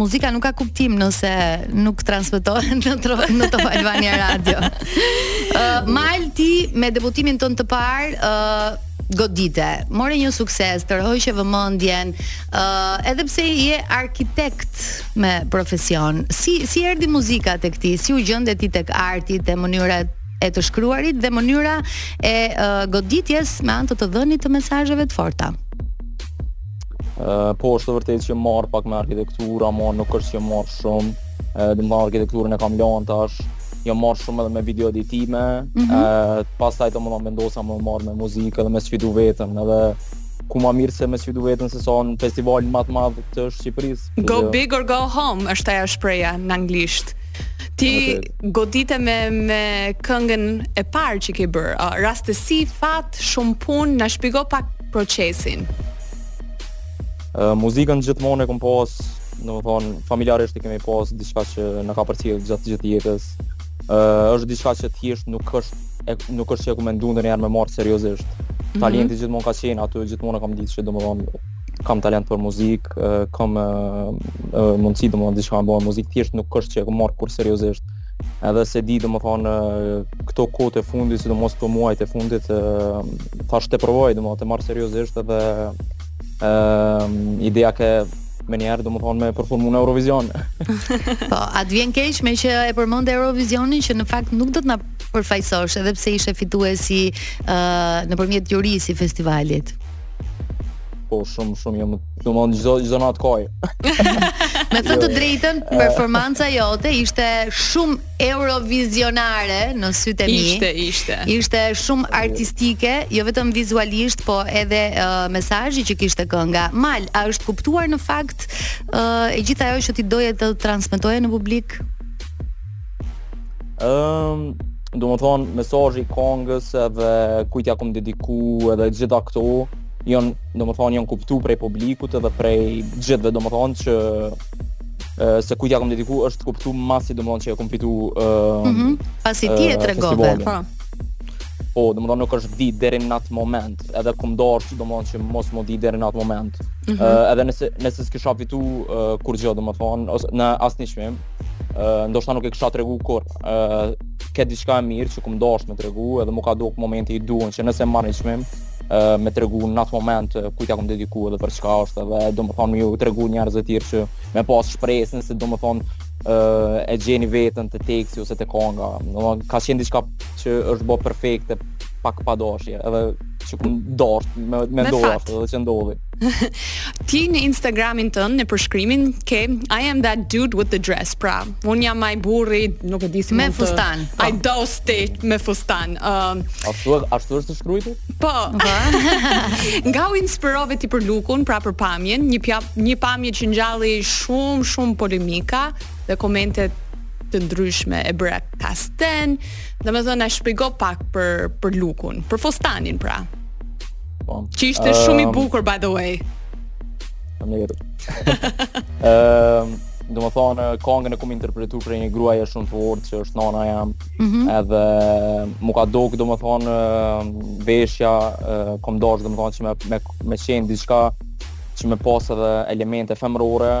muzika nuk ka kuptim nëse nuk transmetohet në tro, në Top Albania Radio. uh, Mal ti me debutimin tënd të parë, uh, godite. More një sukses, tërhoqe vëmendjen, ë uh, edhe pse je arkitekt me profesion. Si si erdhi muzika tek ti? Si u gjende ti tek arti, te mënyra e të shkruarit dhe mënyra e uh, goditjes me anë të të dhënit të mesazheve të forta. Uh, po është vërtet që merrem pak me arkitekturë, ma nuk është që merrem shumë, uh, domethënë arkitekturën e kam lënë tash, jam marr shumë edhe me video editime, mm -hmm. uh, pastaj domethënë vendosa me u marr me muzikë dhe me sfidu veten, edhe ku ma mirë se me sfidu veten sesa në festivalin ma të madh të Shqipërisë. Go big or go home, është ajo shprehja në anglisht. Ti godite me me këngën e parë që ke bër. Rastësi, fat, shumë punë, na shpjego pak procesin. Uh, muzikën gjithmonë e kam pas, domethënë familjarisht e kemi pas diçka që na ka përcjell gjatë gjithë jetës. Uh, është diçka që thjesht nuk është e, nuk është që e kum mendu ndonjëherë me marrë seriozisht. Mhm. Talenti mm -hmm. gjithmonë ka qenë aty, gjithmonë e kam ditë që domethonë kam talent për muzikë, kam mundësi domethënë diçka me bo muzikë, thjesht nuk është që e kam marrë kurrë seriozisht. Edhe s'e di domethënë këto kohët e fundit, sidomos këto muajt e fundit, thashë ta provoj domethënë ta marr seriozisht edhe ideja ke menjëherë, domethënë me përformu në Eurovision. po, a të vjen keq meqë e përmende Eurovisionin që në fakt nuk do të na përfaqësosh edhe pse ishe fituesi uh, nëpërmjet jurisë i festivalit. Po shumë shumë jam domethënë çdo çdo natë kaj. Me thënë të jo, jo. drejtën, performanca jote ishte shumë eurovizionare në sytë e mi. Ishte, ishte. Ishte shumë artistike, jo vetëm vizualisht, po edhe uh, mesazhi që kishte kënga. Mal, a është kuptuar në fakt uh, e gjithë ajo që ti doje të transmetoje në publik? Ëm, domethonë, mesazhi i kongës edhe kujt ia kom dediku edhe gjitha këto, janë, domethonë, janë kuptu prej publikut edhe prej gjithve, domethonë, që se kujt ia kom dediku është kuptu masi, domethonë, që e kom fitu uh, mm -hmm. Pasi ti e tregove, po. Po, domethonë, nuk është di deri në atë moment, edhe kom dashtë që domethonë që mos m'u di deri në atë moment. Mm -hmm. uh, edhe nëse, nëse s'kisha fitu uh, kurrgjë, domethonë, ose asnjë çmim, Uh, ndoshta nuk e kisha tregu kurrë uh, ke diçka e mirë që kom dashtë me tregu edhe m'u ka duk momenti i duhun që nëse marr një çmim uh, me tregu në atë moment uh, kujt ia kom dediku edhe për çka është edhe domethënë me ju tregu njerëz të tjerë që me pas shpresë në se domethënë uh, e gjeni veten te teksti ose te konga domethënë ka qenë diçka që është bo perfekte pak pa dashje, edhe që kom dashtë, me, me, me dashtë, edhe që ndodhi. Ti në Instagramin tënd në përshkrimin ke I am that dude with the dress, pra, un jam ai burri, nuk e di si me fustan. Po. I am that dude me fustan. Ëm. Uh, ashtu ashtu është shkruar? Po. po. Nga u inspirove ti për lukun, pra për pamjen, një pja, një pamje që ngjalli shumë shumë polemika, dhe komente të ndryshme e bëra kasten, domethënë na shpjego pak për, për lukun, për fustanin pra. Po. Që ishte um, shumë i bukur, by the way. Në në jetë. Ehm, domethonë, kongën e kom interpretu prej një gruaje shumë të fortë që është nana jem, mm -hmm. edhe m'u ka dokë, domethonë, veshja, kom dashë, domethonë, që me, me, me qenë diçka, që me pas edhe elemente femërore,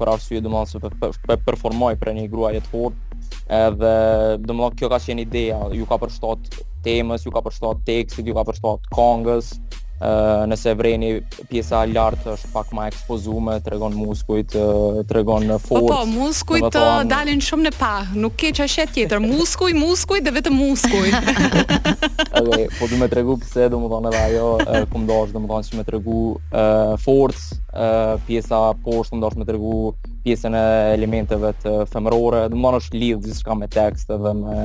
për arsye domethonë se për performoj prej një gruaje të fortë. Edhe domethonë kjo ka qenë ideja, ju ka përshtat temës, ju ka përshtat tekstit, ju ka përshtat kongës. Uh, nëse vreni pjesa e lartë është pak ma e ekspozume, tregon muskujt, uh, tregon forcë. Po, po, muskujt të uh, dalin shumë në pah, nuk ke ça sheh tjetër, muskuj, muskuj dhe vetëm muskuj. Edhe po do me tregu pse do me thonë edhe ajo ku m'u dashtë do me thonë që me tregu forcë pjesa poshtë m'u dashtë me tregu pjesën e elementeve femërore do me thonë është lidhë gjithçka me tekst edhe me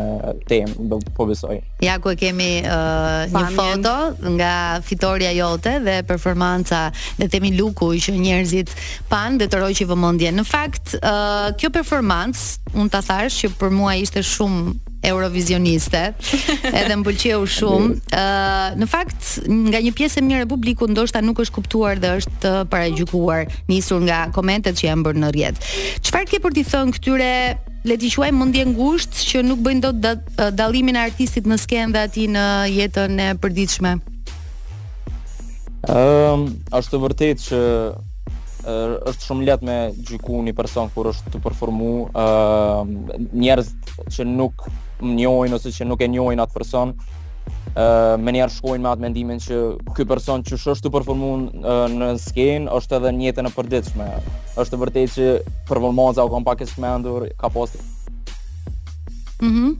temë do po besoj Ja ku e kemi uh, një foto nga fitorja jote dhe performanca le të themi luku që njerëzit panë dhe tërhoqi vëmendje në fakt uh, kjo performancë unë ta thashë që për mua ishte shumë Eurovizioniste. Edhe më pëlqeu shumë. Ë, uh, në fakt, nga një pjesë e mirë e publikut ndoshta nuk është kuptuar dhe është paragjykuar nisur nga komentet që janë bërë në rrjet. Çfarë ke për t'i thënë këtyre le t'i quajmë mendjengushtë që nuk bëjnë dot dallimin e artistit në skenë dhe atij në jetën e përditshme? Ëm, um, është vërtet që është shumë lehtë me gjyku një person kur është tu performu, ë uh, njerëz që nuk më njohin ose që nuk e njohin atë person, ë menjëherë shkojnë me atë mendimin që ky person që është tu performu në skenë është edhe në jetën e përditshme. Është vërtet që performanca u ka pak e çmendur, ka pas. Mhm. Mm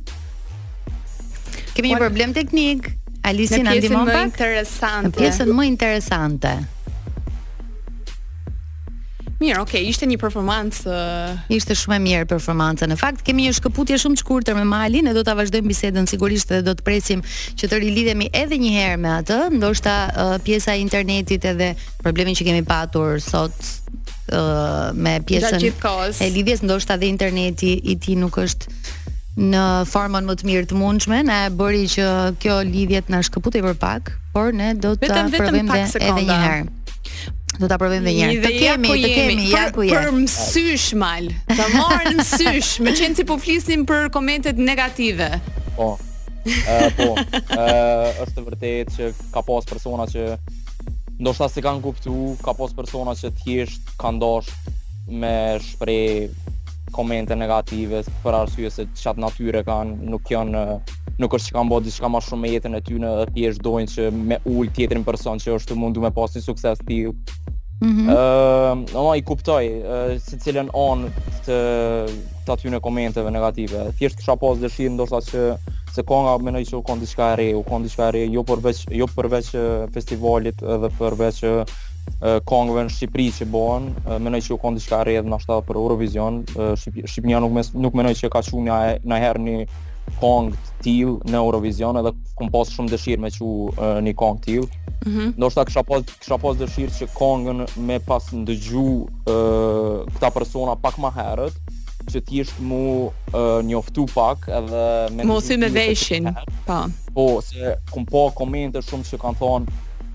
Kemi një problem teknik. Alisi na ndihmon pak. Në pjesën më interesante. Në pjesën më interesante. Mirë, okay, ishte një performancë uh... ishte shumë e mirë performanca. Në fakt kemi një shkëputje shumë të shkurtër me Malin, ne do ta vazhdojmë bisedën sigurisht dhe do të presim që të rilidhemi edhe një herë me atë, ndoshta uh, pjesa e internetit edhe problemin që kemi patur sot uh, me pjesën e lidhjes ndoshta dhe interneti i tij nuk është në formën më të mirë të mundshme, na e bëri që kjo lidhje të na shkëputej për pak, por ne do të provojmë edhe një herë. Do ta provojmë edhe një herë. Të kemi, po të kemi, ja ku je. Për mësysh Mal. Të morën mësysh, meqenëse po flisnim për komentet negative. Po. Ë po. Ë është vërtet që ka pas persona që ndoshta s'e kanë kuptu, ka pas persona që thjesht kanë dash me shpreh komente negative për arsye se çat natyrë kanë, nuk janë nuk është që kanë bërë diçka më shumë me jetën e tyre, thjesht dojnë që me ul tjetrin person që është tu mundu me pas një sukses ti. Mm -hmm. uh, ama e kuptoj uh, secilën anë të atyne komenteve negative. Thjesht kisha pas dëshirë ndoshta që se kanga mendoj që u kon diçka e re, u kon diçka e re, jo përveç jo përveç festivalit edhe përveç uh, kongëve në Shqipëri që bëhen, uh, mendoj që u kon diçka e re edhe ndoshta për Eurovision. Uh, Shqipëria nuk mes, nuk mendoj që ka shumë ndonjëherë në kong të tillë në Eurovision edhe kum pas shumë dëshirë me çu një kong të tillë. Mm -hmm. Ndoshta kësha pas, kësha pas dëshirë që kongën me pas ndëgju uh, këta persona pak ma herët, që t'ishin mu uh, njoftu pak edhe me Mu si me veshin, pa. Po, se kum pa komente shumë që kanë thonë,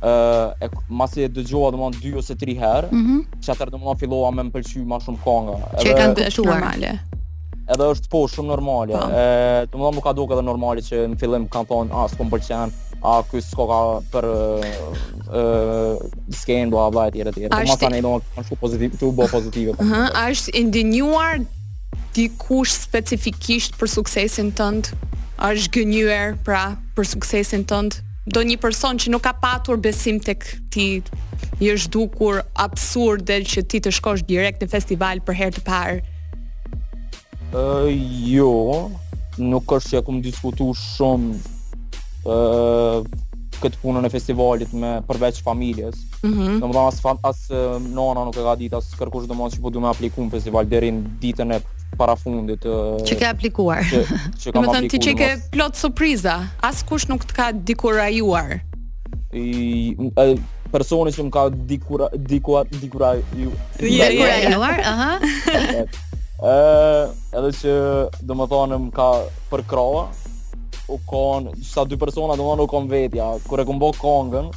uh, e, masi e dëgjova domethonë dy ose tri herë, mm -hmm. që atëherë fillova me më pëlqy ma shumë konga. Që e kanë të Edhe është pra shumë normale. Po. Ë, domethënë më ka dukur edhe normale që në fillim kanë thonë, "A, s'po m'pëlqen, a ky s'koka për ë skenë bla bla etj etj." Po më tani do të shkoj pozitiv, të u bë pozitive. Po. Ëh, a është indinjuar dikush specifikisht për suksesin tënd? A është zhgënjyer pra për suksesin tënd? Ndonjë person që nuk ka patur besim tek ti i është dukur absurde që ti të shkosh direkt në festival për herë të parë Uh, jo, nuk është që e kum diskutu shumë uh, këtë punën e festivalit me përveç familjes. Mm -hmm. Domethonë, as as, nona nuk e ka ditë, as kërkush domethonë që po du me apliku në festival, deri në ditën e parafundit. Uh, që ke aplikuar. Që, që kam aplikuar. Domethënë ti që ke mos... plot surpriza, askush nuk të ka dekurajuar. I, uh, personi që më ka dekura dekura dekuraju ja ja ja aha ë edhe që domethënë më ka përkrah u kon sa dy persona domethënë u kon vetja kur e kum bë kongën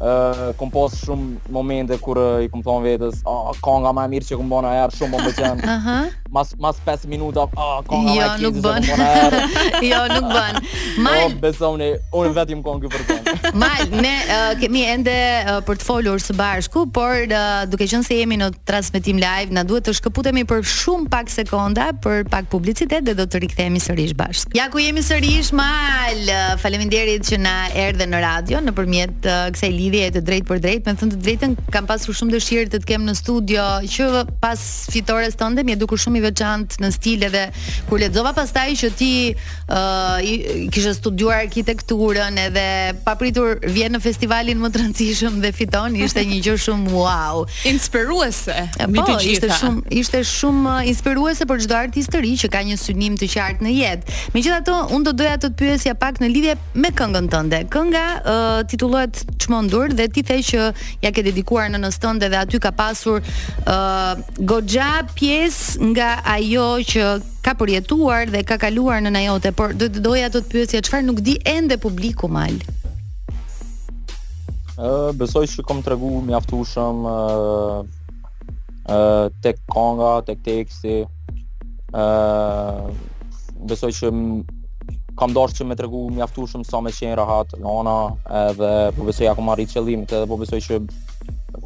ë kom pas shumë momente kur i kum thon vetes a konga më e mirë që kum bo najherë shumë më pëlqen aha mas mas 5 minuta ah konga jo, më nuk bën. jo, nuk bën. Mal. Po besoni, unë vet jom kon ky person. Mal, ne uh, kemi ende uh, për të folur së bashku, por uh, duke qenë se jemi në transmetim live, na duhet të shkëputemi për shumë pak sekonda për pak publicitet dhe do të rikthehemi sërish bashkë. Ja ku jemi sërish Mal. Faleminderit që na erdhe në radio nëpërmjet uh, kësaj lidhje të drejtpërdrejtë. Me thënë të drejtën, kam pasur shumë dëshirë të të kem në studio që pas fitores tënde, më je dukur shumë i veçantë në stil edhe kur lexova pastaj që ti ë uh, kishe studiuar arkitekturën edhe papritur vjen në festivalin më të rëndësishëm dhe fiton, ishte një gjë shumë wow. Inspiruese. Po, të gjitha. ishte shumë ishte shumë uh, inspiruese për çdo artist të ri që ka një synim të qartë në jetë. Megjithatë, unë do doja të të pyesja pak në lidhje me këngën tënde. Kënga uh, titullohet Zemrën n'dorë dhe ti the që ja ke dedikuar nënës tënde dhe aty ka pasur uh, goxha pjesë nga ajo që ka përjetuar dhe ka kaluar nëna jote, por do të doja të të pyesja çfarë nuk di ende publiku, Mal. Uh, besoj që kom tregu mjaftueshëm uh, uh, tek konga, tek teksti, ë besoj që kam dasht që me tregu mjaftueshëm sa me qenë rahat nana edhe po besoj ja kam arrit qëllimit edhe po besoj që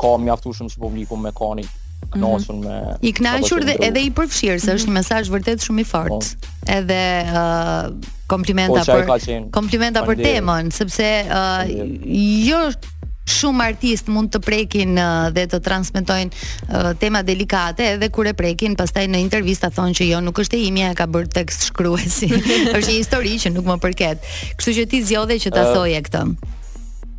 ka mjaftueshëm që publiku me kanë mhm. nosën me I kënaqur dhe edhe i përfshirë se është një mhm. mesazh vërtet shumë i fortë. Po. Edhe uh, komplimenta po, për komplimenta për temën sepse uh, jo shumë artistë mund të prekin uh, dhe të transmetojnë uh, tema delikate edhe kur e prekin, pastaj në intervista thonë që jo nuk është e imja, e ka bërë tekstshkruesi. është një histori që nuk më përket. Kështu që ti zgjodhe që ta thoje këtë.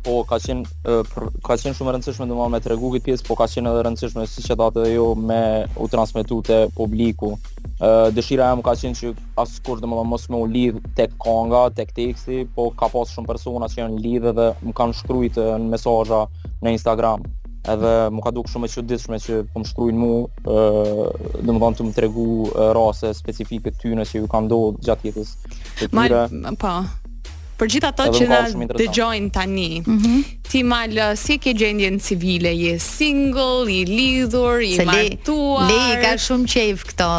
Po ka qenë ka qenë shumë e rëndësishme domethënë me tregu këtë pjesë, po ka qenë edhe e rëndësishme siç e thatë edhe ju me u transmetu te publiku. Ë dëshira jem ka qenë që askush domethënë mos me u lidh tek konga, tek teksti, po ka pas shumë persona që janë lidh dhe m'kanë shkrujt në mesazha në Instagram. Edhe m'u ka duk shumë e çuditshme që tu m'shkrujt mu, ë, domethënë tu m'tregu raste specifike t'tyne që ju kanë ndodh gjatë jetës. Mal, po. Për gjithë ato që na dëgjojnë tani. Mm -hmm. Ti Mal uh, si e ke gjendjen civile, je single, i lidhur, i martuar. Lei i ka shumë qejf këto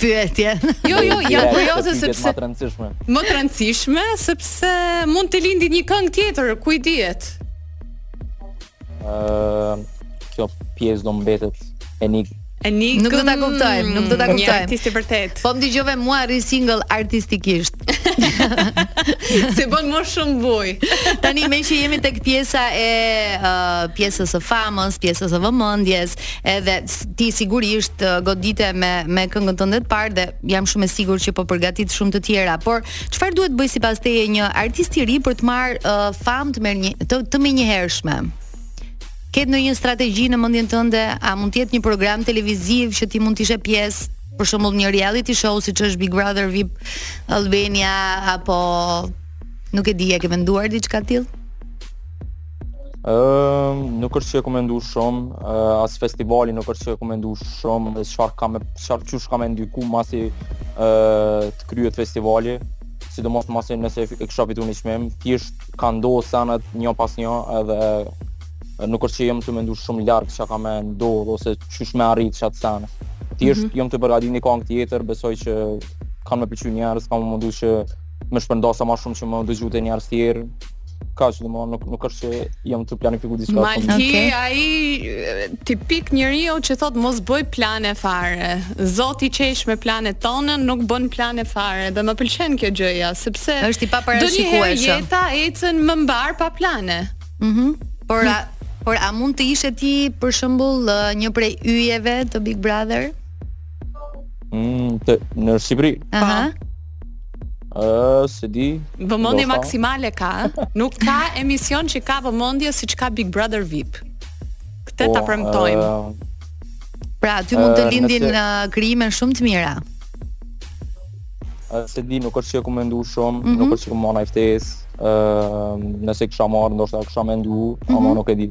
pyetje. Jo, jo, jam kurioze sepse më të rëndësishme. Më të rëndësishme sepse mund të lindi një këngë tjetër, ku i dihet. Ëh, kjo pjesë do mbetet enigmë. Enigmë. Nuk do ta kuptojmë, nuk do ta kuptojmë. Një artist i vërtetë. Po më dëgjove mua rri single artistikisht. Se bën më shumë bujë. Tani meqë jemi tek pjesa e uh, pjesës së famës, pjesës së vëmendjes, edhe ti sigurisht uh, godite me me këngën tënde të parë dhe jam shumë e sigurt që po përgatit shumë të tjera, por Çfarë duhet të bëjë sipas teje një artist i ri për të marrë uh, famë të, një, të, të menjëhershme? Ke ti një strategji në mendjen tënde, a mund të jetë një program televiziv që ti mund të ishe pjesë, për shembull një reality show siç është Big Brother VIP Albania apo nuk e di, e ke menduar diçka të tillë? Ëm, nuk është që e kom mendu shumë, uh, as festivalin nuk është që e kom mendu shumë, dhe çfarë kam çfarë qysh ka me ndiku masi ë uh, kryhet festivali, sidomos masi nëse e kisha fitu një qmim, thjesht kanë ndodh senet njo pas njo edhe nuk është që jom tu mendu shumë larg çka ka me ndodh ose qysh me arrit qato sene. Thjesht mm -hmm. jom tu përgatit një kongë tjetër, besoj që kanë me pëlqy njerëz, kam me u mundu që me shpërnda sa ma shumë që me dëgju te njerëz tjerë, kaq domethënë nuk nuk është që jam tu planifiku diçka shumë. Mali okay. ai tipik njeriu që thotë mos bëj plane fare. Zoti qesh me planet tona, nuk bën plane fare dhe më pëlqen kjo gjëja sepse është i paparashikueshëm. Do jeta ecën më mbarë pa plane. Mhm. Mm por a, por a mund të ishe ti për shembull një prej yjeve të Big Brother? Mm, të, në Shqipëri. Aha. Pa. Ëh, s'e di. Vëmendje maksimale ka, ë? Nuk ka emision që ka vëmendje siç ka Big Brother VIP. Këtë ta po, premtojmë. Pra, ty mund të lindin krijime shumë të mira. Ëh, s'e di, nuk është që e kom mendu shumë, mhm. nuk është që e kom naj ftesë. Ëh, nëse kisha marrë, ndoshta kisha mendu, ama mhm. nuk e di.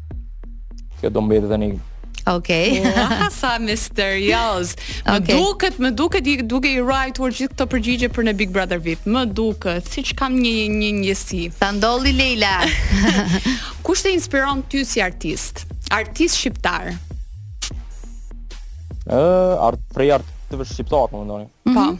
Kjo do mbetet tani Okej. Okay. Ua, sa misterioz. Më okay. duket, më duket je duke i ruajtur gjithë këto përgjigje për në Big Brother VIP. Më duket se ç'kam një një një ndjesi. Ta ndolli Leila. Kush të inspiron ty si artist? Artist shqiptar. Ë, uh, art prej artistëve shqiptarë, mendon. Po. Mm -hmm.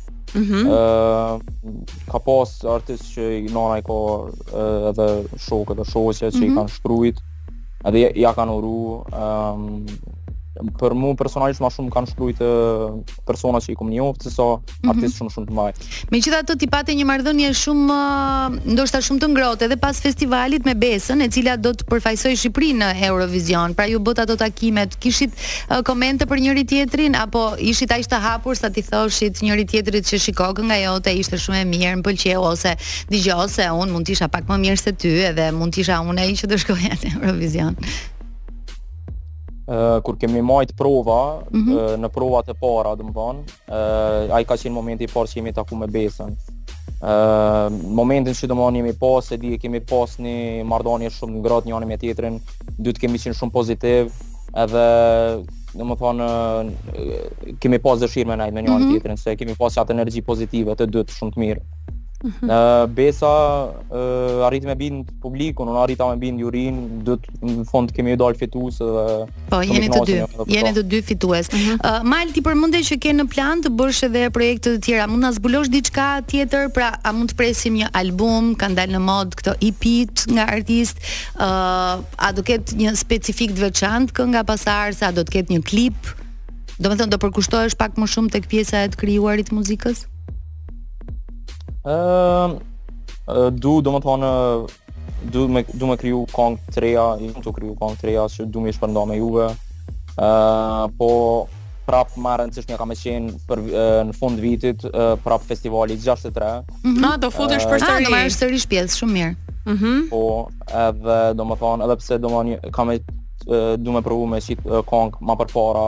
Mm -hmm. uh, ka pas artistë që i nana i ka uh, edhe shokët dhe shoqet që mm -hmm. i mhm. kanë shkrujt edhe ia, ia kanë uru um, për mu personalisht ma shumë kanë shkrujt uh, persona që i kom njoftë se sa mm -hmm. artistë shumë shumë të mëdhaj Megjithatë ti pate një marrëdhënie shumë uh, ndoshta shumë të ngrohtë edhe pas festivalit me Besën e cila do të përfaqësojë Shqipërinë në Eurovision pra ju bëtë ato takimet kishit komente për njëri-tjetrin apo ishit aq të hapur sa t'i thoshit njëri-tjetrit që shiko kënga jote ishte shumë e mirë, më pëlqeu ose dëgjo se unë mund të isha pak më mirë se ty edhe mund të isha unë ai që do shkoja në Eurovision. Uh, kur kemi majt prova, mm -hmm. uh, në provat e para, domethonë, Uh, ai ka qenë momenti i parë që jemi taku me Besën. Uh, momentin që domethonë jemi pas, e di e kemi pas një marrëdhanie shumë të ngrohtë njani me tjetrin, dytë kemi qenë shumë pozitivë, edhe domethonë, kemi pas dëshirë me nejtë me njanin mm -hmm. tjetrin, se kemi pas qatë energji pozitive të dytë shumë të mirë. Uh Besa uh, arriti me bind publikun, unë arrita me bind jurinë, dhe në fund kemi dalë fitues dhe... Po, jeni të dy, jeni të dy fitues. Uh -huh. uh, Mal, ti përmende që ke në plan të bësh edhe projekte të tjera, mund na zbulosh diçka tjetër, pra a mund të presim një album, kanë dalë në modë këto EP nga artistë, uh, a do ketë një specifikë të veçantë kënga pasardhëse, a do të ketë një klip, domethënë do përkushtohesh pak më shumë tek pjesa e të krijuarit të muzikës? Ehm, uh, du domethonë du me du me kriju kang të reja, i mund të kriju kang të reja që du me i shpërnda me juve. Ëh, uh, po prap ma e rëndësishme ka me qen për uh, në fund vitit uh, prap festivali 63. Mm -hmm. do futesh përsëri. Ah, do marrësh sërish pjesë, shumë mirë. Mhm. Mm po, edhe domethënë, edhe pse domethënë kam uh, du me provu me qit uh, kang ma përpara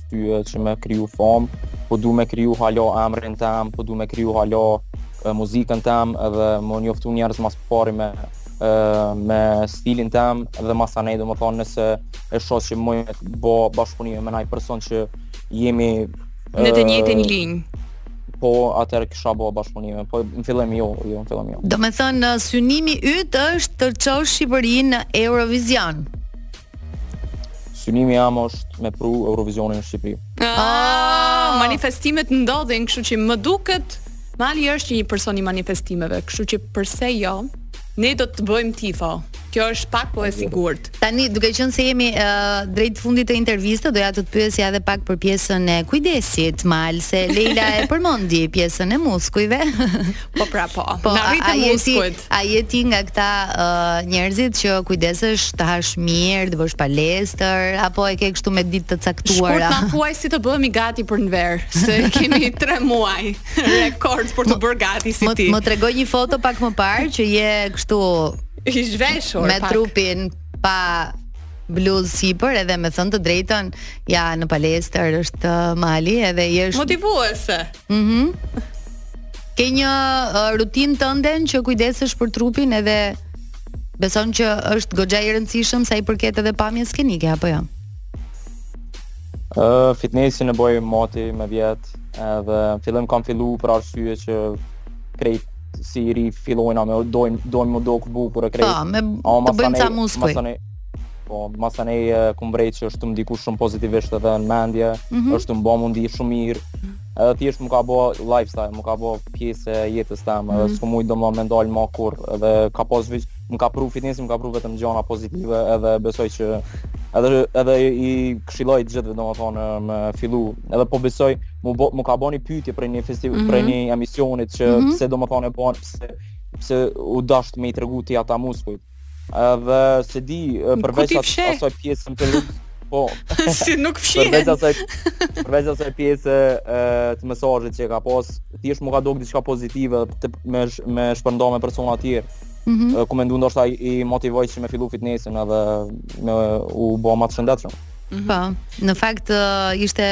arsye që me kriju fam, po du me kriju hala emrin tem, po du me kriju hala e, muzikën tem edhe me m'njoft njerëz ma s'pari me, e, me stilin tem dhe masanej domethonë nëse e shoh që me bo bashkëpunime me naj person që jemi Në të njëjtin linjë. Po, atëherë kisha bo bashkëpunime, po në fillim jo, jo në fillim jo. Domethënë, synimi yt është të çosh Shqipërinë në Eurovision. Synimi jem është me pru Eurovisionin në Shqipëri. Ah, ah! manifestimet ndodhin, kështu që më duket Mal është një person i manifestimeve, kështu që përse jo? Ne do të bëjmë tifo. Kjo është pak po e sigurt. Tani duke qenë se jemi uh, drejt fundit të intervistës, doja të të pyesja edhe pak për pjesën e kujdesit, Mal, se Leila e përmendi pjesën e muskujve. po pra po. po na rritë muskujt. A je ti nga këta uh, njerëzit që kujdesesh të hash mirë, të bësh palestër, apo e ke kështu me ditë të caktuara? Shkurt na thuaj si të bëhemi gati për në verë, se kemi 3 muaj rekord për t'u bërë gati si ti. Më, më tregoi një foto pak më parë që je kështu i zhveshur me pak. trupin pa bluzë sipër edhe me thënë të drejtën ja në palestër është uh, Mali edhe je motivuese. Mhm. Mm Ke një uh, rutinë tënde që kujdesesh për trupin edhe beson që është goxha i rëndësishëm sa i përket edhe pamjes skenike apo jo? Ë uh, fitnessin e boj moti me vjet, edhe n'fillim kam fillu për arsye që krejt t'rinjt fillojnë me dojnë dojnë me u dok bukur e krejt. Po, me bo ca muskuj. Masane, po, masane e kum vrejt që është tu m'ndiku shumë pozitivisht edhe në mendje, mm -hmm. është tu m'bo me u ndi shumë mirë, Edhe thjesht m'u ka bo lifestyle, m'u ka bo pjesë e jetës tem, mm. edhe mhm. s'kum mujtë me u ndal ma kurr, edhe ka pas veç, më ka pru fitnessi, më ka pru vetëm gjana pozitive, edhe besoj që, edhe, edhe i këshilloj të gjithëve domethonë me fillu, edhe po besoj, m'u bo, m'u ka bo një pytje prej një festival, mm -hmm. prej mhm. një emisionit që mm -hmm. pse domethonë e bo, pse, pse u dasht me i tregu ti ata muskujt, Edhe s'e di përveç asaj pjesën të rrugë, po. si nuk fshihet. Përveç asaj përveç asaj pjese të mesazhit që ka pas, thjesht m'u ka dok diçka pozitive me, me shpërnda me persona të tjerë. Mm -hmm. Kum mendu ndoshta i motivoj që me fillu fitnessin edhe me u ba ma të shëndetshëm. Mhm. Po, në fakt uh, ishte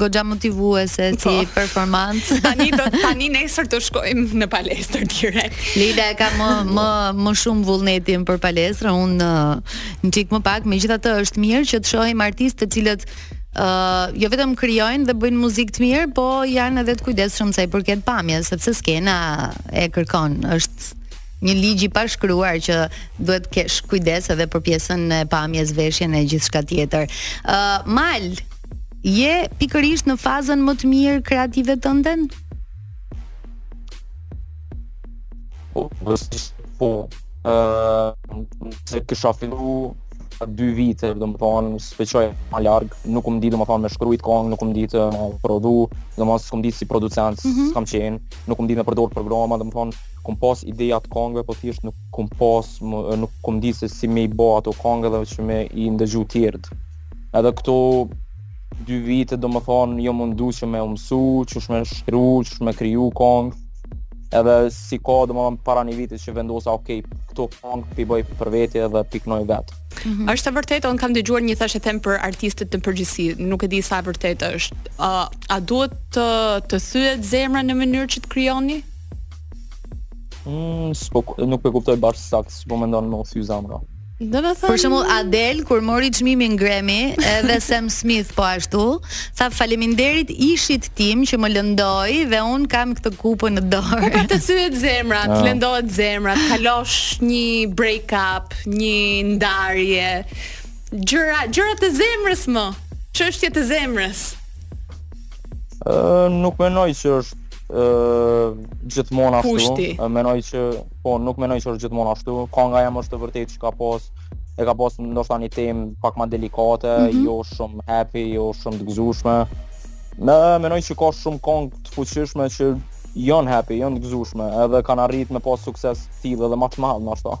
goxha motivuese po. si performancë. tani tani nesër të shkojmë në palestër direkt. Lida e ka më më më shumë vullnetin për palestrën, unë uh, një çik më pak, megjithatë është mirë që të shohim artistë të cilët Uh, jo vetëm krijojnë dhe bëjnë muzikë të mirë, po janë edhe të kujdesshëm sa i përket pamjes, sepse skena e kërkon, është Një ligj i pashkruar që duhet të kesh kujdes edhe për pjesën e pamjes, veshjen e gjithçka tjetër. Ë uh, Mal, je pikërisht në fazën më të mirë kreative tënden? Po, po, po, se kisha fillu ndoshta dy vite, do më thonë, s'po shkoj ma larg, nuk kum di, do më thonë, me shkrujt kongë, nuk kum di të produ, do më thonë, s'kom di si producent, mm -hmm. s'kom qenë, nuk kum di me përdor programa, do më thonë, Kum pas idetë e këngëve, po thjesht nuk kum pas, nuk kum di se si me i bë ato këngë dhe që me i ndëgju tjerët. Edhe këto dy vite, do më thonë, jom mundu që me u mësu, qysh me shkru, qysh me kriju këngë. Edhe si ka, do më thonë, para një viti që vendosa, okej, okay, këto këngë pi bëj për vete dhe pi kënoj vetë. Mm -hmm. Është e vërtetë, unë kam dëgjuar një thashethem për artistët në përgjithësi, nuk e di sa e vërtetë është. Uh, a duhet të, të thyhet zemra në mënyrë që të krijoni? Mm, s'po, nuk e kuptoj bash sakt, ç'po mendon me u thy zemra. Do të thënë Për shembull Adel kur mori çmimin Grammy, edhe Sam Smith po ashtu, tha faleminderit ishit tim që më lëndoi dhe un kam këtë kupën në dorë. Po pra të thyhet zemra, të ah. lëndohet zemra, të kalosh një break up, një ndarje, gjëra, gjëra të zemrës më, çështje të zemrës. Ë nuk mendoj që është ë gjithmonë ashtu. Kushti. Mendoj që po nuk mendoj që është gjithmonë ashtu. Konga Jam është e vërtetë që ka pas e ka pas ndoshta një temë pak më delikate, mm -hmm. jo shumë happy, jo shumë të gëzueshme. Mendoj që ka shumë kong të fuqishme që janë happy, janë të gëzueshme, edhe kanë arrit me pas sukses të tillë edhe më të madh ndoshta.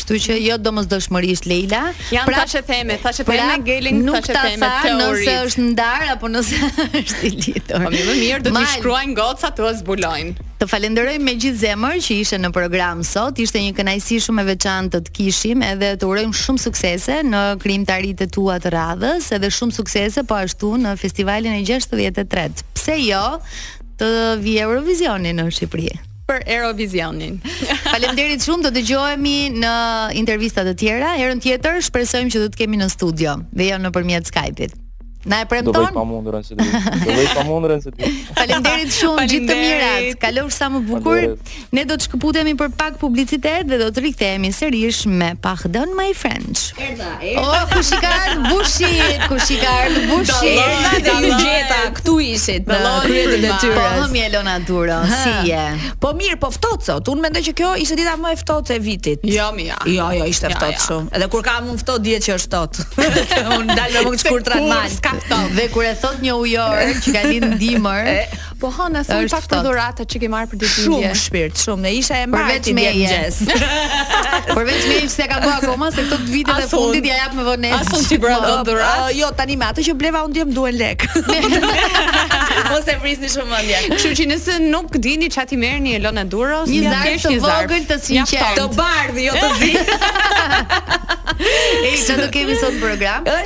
Kështu që jo domosdoshmërisht Leila. Janë pra, thashetheme, thashe pra, theme Gelin, thashetheme teori. Nuk ta tha nëse është ndar apo nëse është i lidhur. Po më mirë do të shkruajnë gocat të zbulojnë. Të falenderojmë me gjithë zemër që ishe në program sot. Ishte një kënaqësi shumë e veçantë të të kishim edhe të urojmë shumë suksese në krijimtaritë e tua të radhës, edhe shumë suksese po ashtu në festivalin e 63. Pse jo? Të vijë Eurovisioni në Shqipëri. për Eurovizionin. Faleminderit shumë, do dëgjohemi në intervista të tjera. Herën tjetër shpresojmë që do të kemi në studio dhe jo nëpërmjet Skype-it. Na e premton? Do bëj pamundurën se di. Do bëj pamundurën se di. Faleminderit shumë, gjithë të mirat. Kalofsh sa më bukur. Ne do të shkëputemi për pak publicitet dhe do të rikthehemi sërish me Pardon My French. Oh, kush i ka ardhë bushit, kush i ka ardhë bushit. Erdha dhe ju gjeta, këtu ishit në kryet e detyrës. Po hë mi Elona Duro, si je? Po mirë, po ftohtë sot. Unë mendoj që kjo ishte dita më e ftohtë e vitit. Jo, mi ja. Jo, jo, ishte ftohtë shumë. Edhe kur kam unë ftohtë dihet që është ftohtë. Unë dal me mëngë të shkurtra në mal. Dhe kur e thot një ujor që ka lind dimër, Po hë na thuaj pak për dhuratat që ke marrë për ditën e dje. Shumë shpirt, shumë. Ne isha e marrë ti dje mëngjes. Përveç me s'e ka bërë akoma se këto vitet e fundit ja jap me vonesë. As unë s'i bëra dot dhuratë. Jo, tani me atë që bleva unë dje më duhen lek. Mos e vrisni shumë mendje. Kështu që nëse nuk dini ça t'i merrni Elona Duros, një zarf të vogël të sinqertë. Të bardhë, jo të zi. Ej, çfarë do kemi sot në program?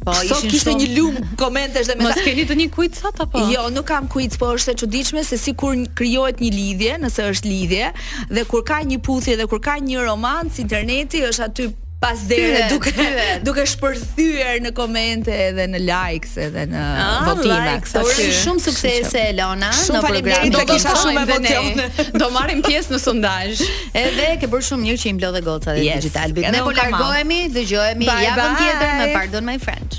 Po, sot kishte një lum komentesh dhe me Mos keni të një quiz sot apo? Jo, nuk kam quiz, po është e çuditshme se si kur krijohet një lidhje, nëse është lidhje, dhe kur ka një puthje dhe kur ka një romancë, interneti është aty pas dere duke tyret. duke shpërthyer në komente edhe në likes edhe në ah, votime. Likes, Urojmë shumë suksese Elona shumë në program. Do të shumë emocione. Do marrim pjesë në sondazh. Edhe ke bërë shumë mirë që i mblodhe gocat e Digitalbit. Ne po largohemi, dëgjohemi javën tjetër me Pardon My French.